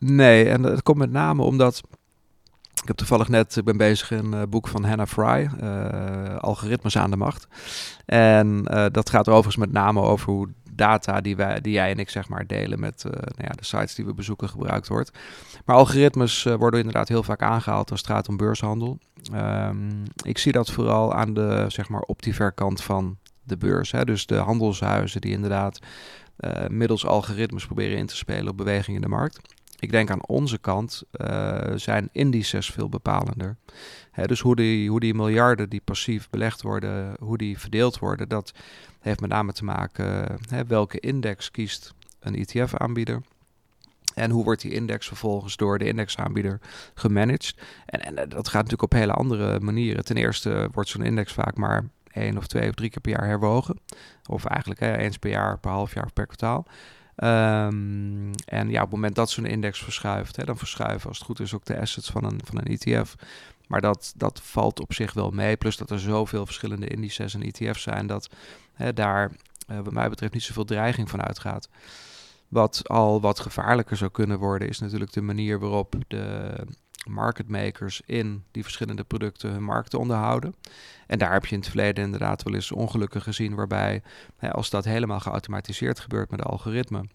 Nee, en dat komt met name omdat ik heb toevallig net, ik ben bezig in een boek van Hannah Fry, uh, Algoritmes aan de macht. En uh, dat gaat overigens met name over hoe data die, wij, die jij en ik zeg maar delen met nou ja, de sites die we bezoeken gebruikt wordt. Maar algoritmes worden inderdaad heel vaak aangehaald als het gaat om beurshandel. Um, ik zie dat vooral aan de zeg maar optiverkant van de beurs. Hè? Dus de handelshuizen die inderdaad middels algoritmes proberen in te spelen op bewegingen in de markt. Ik denk aan onze kant uh, zijn indices veel bepalender. Dus hoe die, hoe die miljarden die passief belegd worden, hoe die verdeeld worden, dat heeft met name te maken hè, welke index kiest een ETF-aanbieder. En hoe wordt die index vervolgens door de indexaanbieder gemanaged? En, en dat gaat natuurlijk op hele andere manieren. Ten eerste wordt zo'n index vaak maar één of twee of drie keer per jaar herwogen. Of eigenlijk eens per jaar, per half jaar of per kwartaal. Um, en ja, op het moment dat zo'n index verschuift, hè, dan verschuiven als het goed is ook de assets van een, van een ETF. Maar dat, dat valt op zich wel mee. Plus dat er zoveel verschillende indices en ETF's zijn dat hè, daar uh, wat mij betreft niet zoveel dreiging van uitgaat. Wat al wat gevaarlijker zou kunnen worden, is natuurlijk de manier waarop de market makers in die verschillende producten hun markten onderhouden. En daar heb je in het verleden inderdaad wel eens ongelukken gezien, waarbij hè, als dat helemaal geautomatiseerd gebeurt met de algoritmen.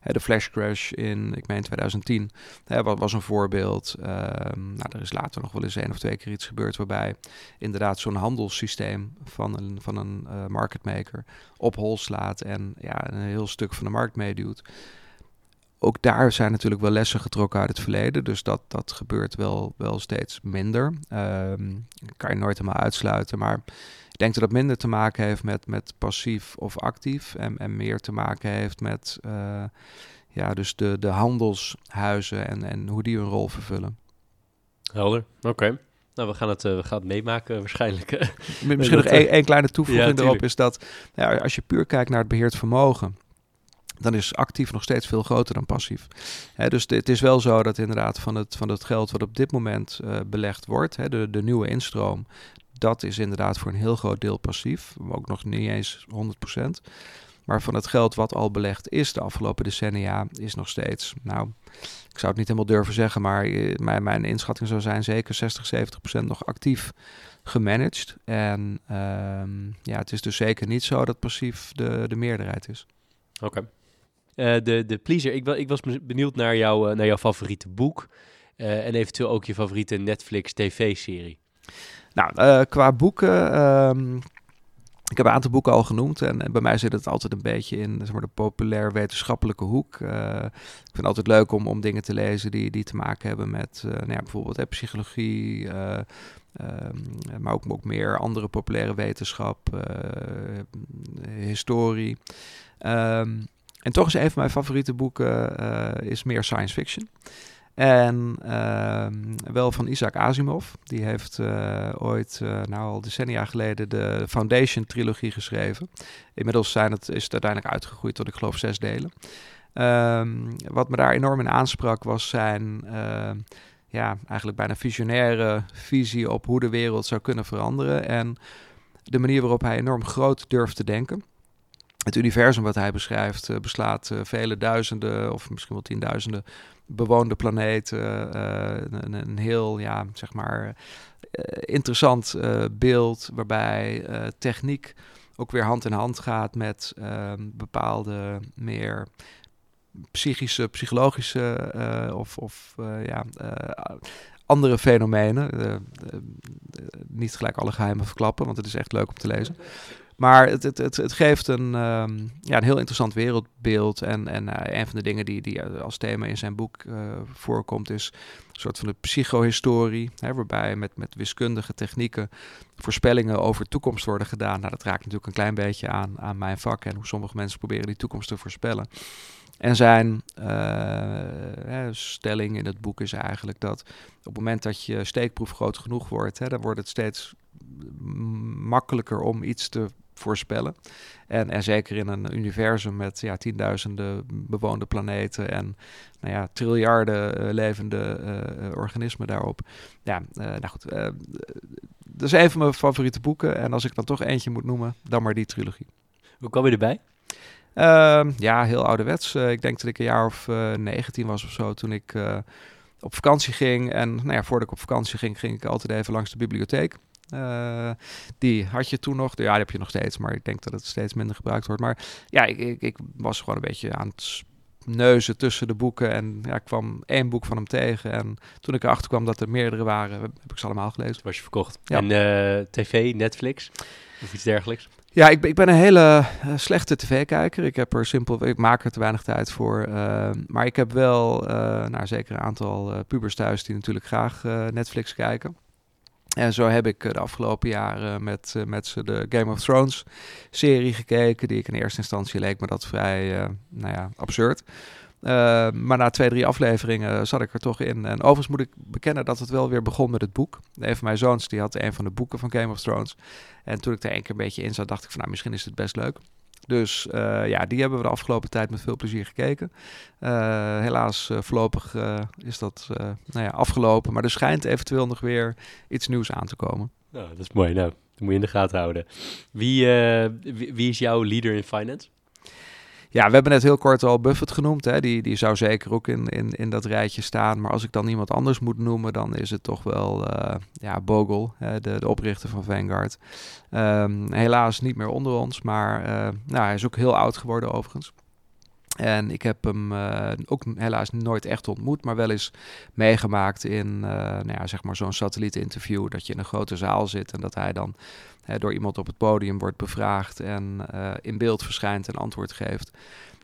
Hè, de flash crash in, ik meen 2010, hè, wat was een voorbeeld. Uh, nou, er is later nog wel eens één of twee keer iets gebeurd waarbij inderdaad zo'n handelssysteem van een, van een uh, market maker op hol slaat en ja, een heel stuk van de markt meeduwt ook daar zijn natuurlijk wel lessen getrokken uit het verleden. Dus dat, dat gebeurt wel, wel steeds minder. Um, kan je nooit helemaal uitsluiten. Maar ik denk dat het minder te maken heeft met, met passief of actief. En, en meer te maken heeft met uh, ja, dus de, de handelshuizen en, en hoe die hun rol vervullen. Helder, oké. Nou, we gaan het, uh, we gaan het meemaken waarschijnlijk. Misschien nog één kleine toevoeging ja, erop is dat ja, als je puur kijkt naar het beheerd vermogen dan is actief nog steeds veel groter dan passief. dus het is wel zo dat inderdaad van het, van het geld wat op dit moment uh, belegd wordt, de, de nieuwe instroom, dat is inderdaad voor een heel groot deel passief, ook nog niet eens 100%. Maar van het geld wat al belegd is de afgelopen decennia, is nog steeds, nou, ik zou het niet helemaal durven zeggen, maar eh, mijn, mijn inschatting zou zijn zeker 60, 70% nog actief gemanaged. En um, ja, het is dus zeker niet zo dat passief de, de meerderheid is. Oké. Uh, de, de Pleaser, ik, ik was benieuwd naar, jou, uh, naar jouw favoriete boek. Uh, en eventueel ook je favoriete Netflix tv-serie. Nou, qua boeken... Um, Ik heb een aantal boeken al genoemd en, bij mij zit het altijd een beetje in zeg maar, de populair wetenschappelijke hoek. Ik vind het altijd leuk om, om dingen te lezen die, die te maken hebben met nou ja, bijvoorbeeld hè, psychologie, uh, maar ook, ook meer andere populaire wetenschap, historie. Um, en toch is een van mijn favoriete boeken is meer science fiction. En uh, wel van Isaac Asimov. Die heeft uh, ooit, uh, nou al decennia geleden, de Foundation-trilogie geschreven. Inmiddels zijn het, is het uiteindelijk uitgegroeid tot, ik geloof, zes delen. Um, wat me daar enorm in aansprak was zijn, ehm, ja, eigenlijk bijna visionaire visie op hoe de wereld zou kunnen veranderen. En de manier waarop hij enorm groot durft te denken. Het universum wat hij beschrijft uh, beslaat vele duizenden of misschien wel tienduizenden bewoonde planeet. Uh, een, een, heel, ja, zeg maar, interessant beeld waarbij techniek ook weer hand in hand gaat met ehm, bepaalde meer psychische, psychologische of, of ja, andere fenomenen. niet gelijk alle geheimen verklappen, want het is echt leuk om te lezen. Maar het, het, het, het geeft een, um, ja, een heel interessant wereldbeeld. En, en uh, een van de dingen die, die als thema in zijn boek uh, voorkomt, is een soort van de psychohistorie. Hè, waarbij met, met wiskundige technieken voorspellingen over toekomst worden gedaan. Nou, dat raakt natuurlijk een klein beetje aan, aan mijn vak en hoe sommige mensen proberen die toekomst te voorspellen. En zijn uh, stelling in het boek is eigenlijk dat op het moment dat je steekproef groot genoeg wordt, hè, dan wordt het steeds makkelijker om iets te voorspellen. En, en zeker in een universum met ja, tienduizenden bewoonde planeten en nou ja, triljarden uh, levende uh, organismen daarop. Ja, uh, nou goed. dat is een van mijn favoriete boeken. En als ik dan toch eentje moet noemen, dan maar die trilogie. Hoe kwam je erbij? Ehm, ja, heel ouderwets. ik denk dat ik een jaar of 19 was of zo toen ik op vakantie ging. En nou ja, voordat ik op vakantie ging, ging ik altijd even langs de bibliotheek. Uh, die had je toen nog. Ja, die heb je nog steeds, maar ik denk dat het steeds minder gebruikt wordt. Maar ja, ik, ik, ik was gewoon een beetje aan het neuzen tussen de boeken. En ja, ik kwam één boek van hem tegen. En toen ik erachter kwam dat er meerdere waren, heb ik ze allemaal gelezen. Was je verkocht. Ja. En uh, tv, Netflix of iets dergelijks? Ja, ik, ik ben een hele uh, slechte tv-kijker. Ik heb er simpel, ik maak er te weinig tijd voor. Uh, maar ik heb wel, nou, zeker een aantal pubers thuis die natuurlijk graag Netflix kijken. En zo heb ik de afgelopen jaren met, uh, met ze de Game of Thrones serie gekeken, die ik in eerste instantie leek me dat vrij, uh, nou ja, absurd. Maar na twee, drie afleveringen zat ik er toch in. En overigens moet ik bekennen dat het wel weer begon met het boek. Een van mijn zoons die had een van de boeken van Game of Thrones. En toen ik er een keer een beetje in zat, dacht ik van nou, misschien is het best leuk. Dus uh, ja, die hebben we de afgelopen tijd met veel plezier gekeken. Uh, helaas uh, voorlopig is dat nou ja, afgelopen. Maar er schijnt eventueel nog weer iets nieuws aan te komen. Nou, dat is mooi. Nou, dat moet je in de gaten houden. Wie, wie, wie is jouw leader in finance? Ja, we hebben net heel kort al Buffett genoemd. Hè. Die, die zou zeker ook in, in, in dat rijtje staan. Maar als ik dan iemand anders moet noemen, dan is het toch wel uh, ja, Bogle, hè, de, de oprichter van Vanguard. Um, helaas niet meer onder ons, maar uh, nou, hij is ook heel oud geworden overigens. En ik heb hem uh, ook helaas nooit echt ontmoet, maar wel eens meegemaakt in uh, nou ja, zeg maar zo'n satellietinterview. Dat je in een grote zaal zit en dat hij dan door iemand op het podium wordt bevraagd en uh, in beeld verschijnt en antwoord geeft.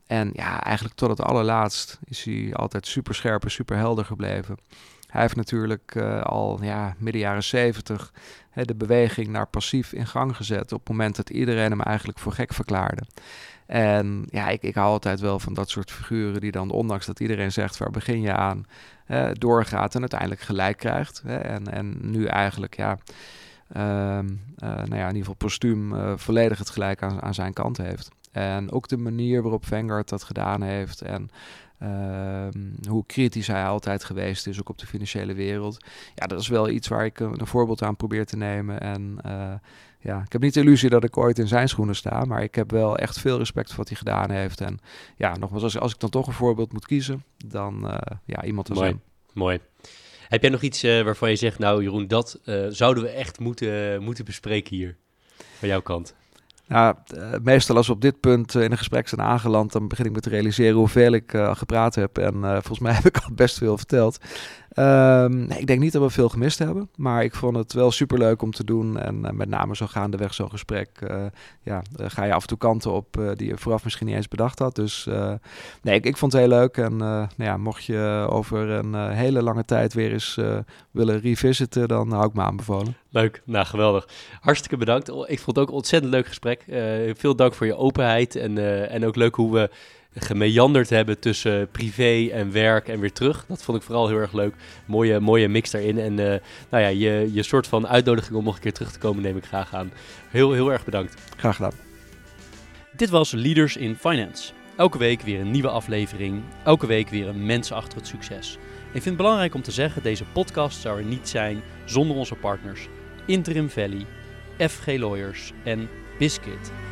En ja, eigenlijk tot het allerlaatst is hij altijd super scherp en super helder gebleven. Hij heeft natuurlijk al ja, midden jaren zeventig de beweging naar passief in gang gezet. Op het moment dat iedereen hem eigenlijk voor gek verklaarde. En ja, ik, ik hou altijd wel van dat soort figuren die dan, ondanks dat iedereen zegt waar begin je aan, doorgaat en uiteindelijk gelijk krijgt. Hè, en, en nu eigenlijk, ja, nou ja, in ieder geval postuum uh, volledig het gelijk aan, aan zijn kant heeft. En ook de manier waarop Vanguard dat gedaan heeft en ehm, hoe kritisch hij altijd geweest is, ook op de financiële wereld. Ja, dat is wel iets waar ik een, een voorbeeld aan probeer te nemen. En uh, ja, ik heb niet de illusie dat ik ooit in zijn schoenen sta, maar ik heb wel echt veel respect voor wat hij gedaan heeft. En ja, nogmaals, als, als ik dan toch een voorbeeld moet kiezen, dan uh, ja, iemand als Mooi. hem. Mooi. Heb jij nog iets uh, waarvan je zegt, nou Jeroen, dat uh, zouden we echt moeten, moeten bespreken hier, van jouw kant? Nou, uh, meestal als we op dit punt in een gesprek zijn aangeland, dan begin ik me te realiseren hoeveel ik gepraat heb. En volgens mij heb ik al best veel verteld. Ehm, ik denk niet dat we veel gemist hebben, maar ik vond het wel super leuk om te doen. En eh, met name zo gaandeweg zo'n gesprek, uh, ja, ga je af en toe kanten op die je vooraf misschien niet eens bedacht had. Dus nee, ik, ik, vond het heel leuk. En nou ja, mocht je over een hele lange tijd weer eens willen revisiten, dan hou ik me aanbevolen. Leuk, nou geweldig. Hartstikke bedankt. Ik vond het ook een ontzettend leuk gesprek. veel dank voor je openheid en, en ook leuk hoe we gemeanderd hebben tussen privé en werk en weer terug. Dat vond ik vooral heel erg leuk. Mooie, mooie mix daarin. En uh, nou ja, je, je soort van uitnodiging om nog een keer terug te komen neem ik graag aan. Heel, heel erg bedankt. Graag gedaan. Dit was Leaders in Finance. Elke week weer een nieuwe aflevering. Elke week weer een mens achter het succes. ik vind het belangrijk om te zeggen, deze podcast zou er niet zijn zonder onze partners. Interim Valley, FG Lawyers en Biscuit.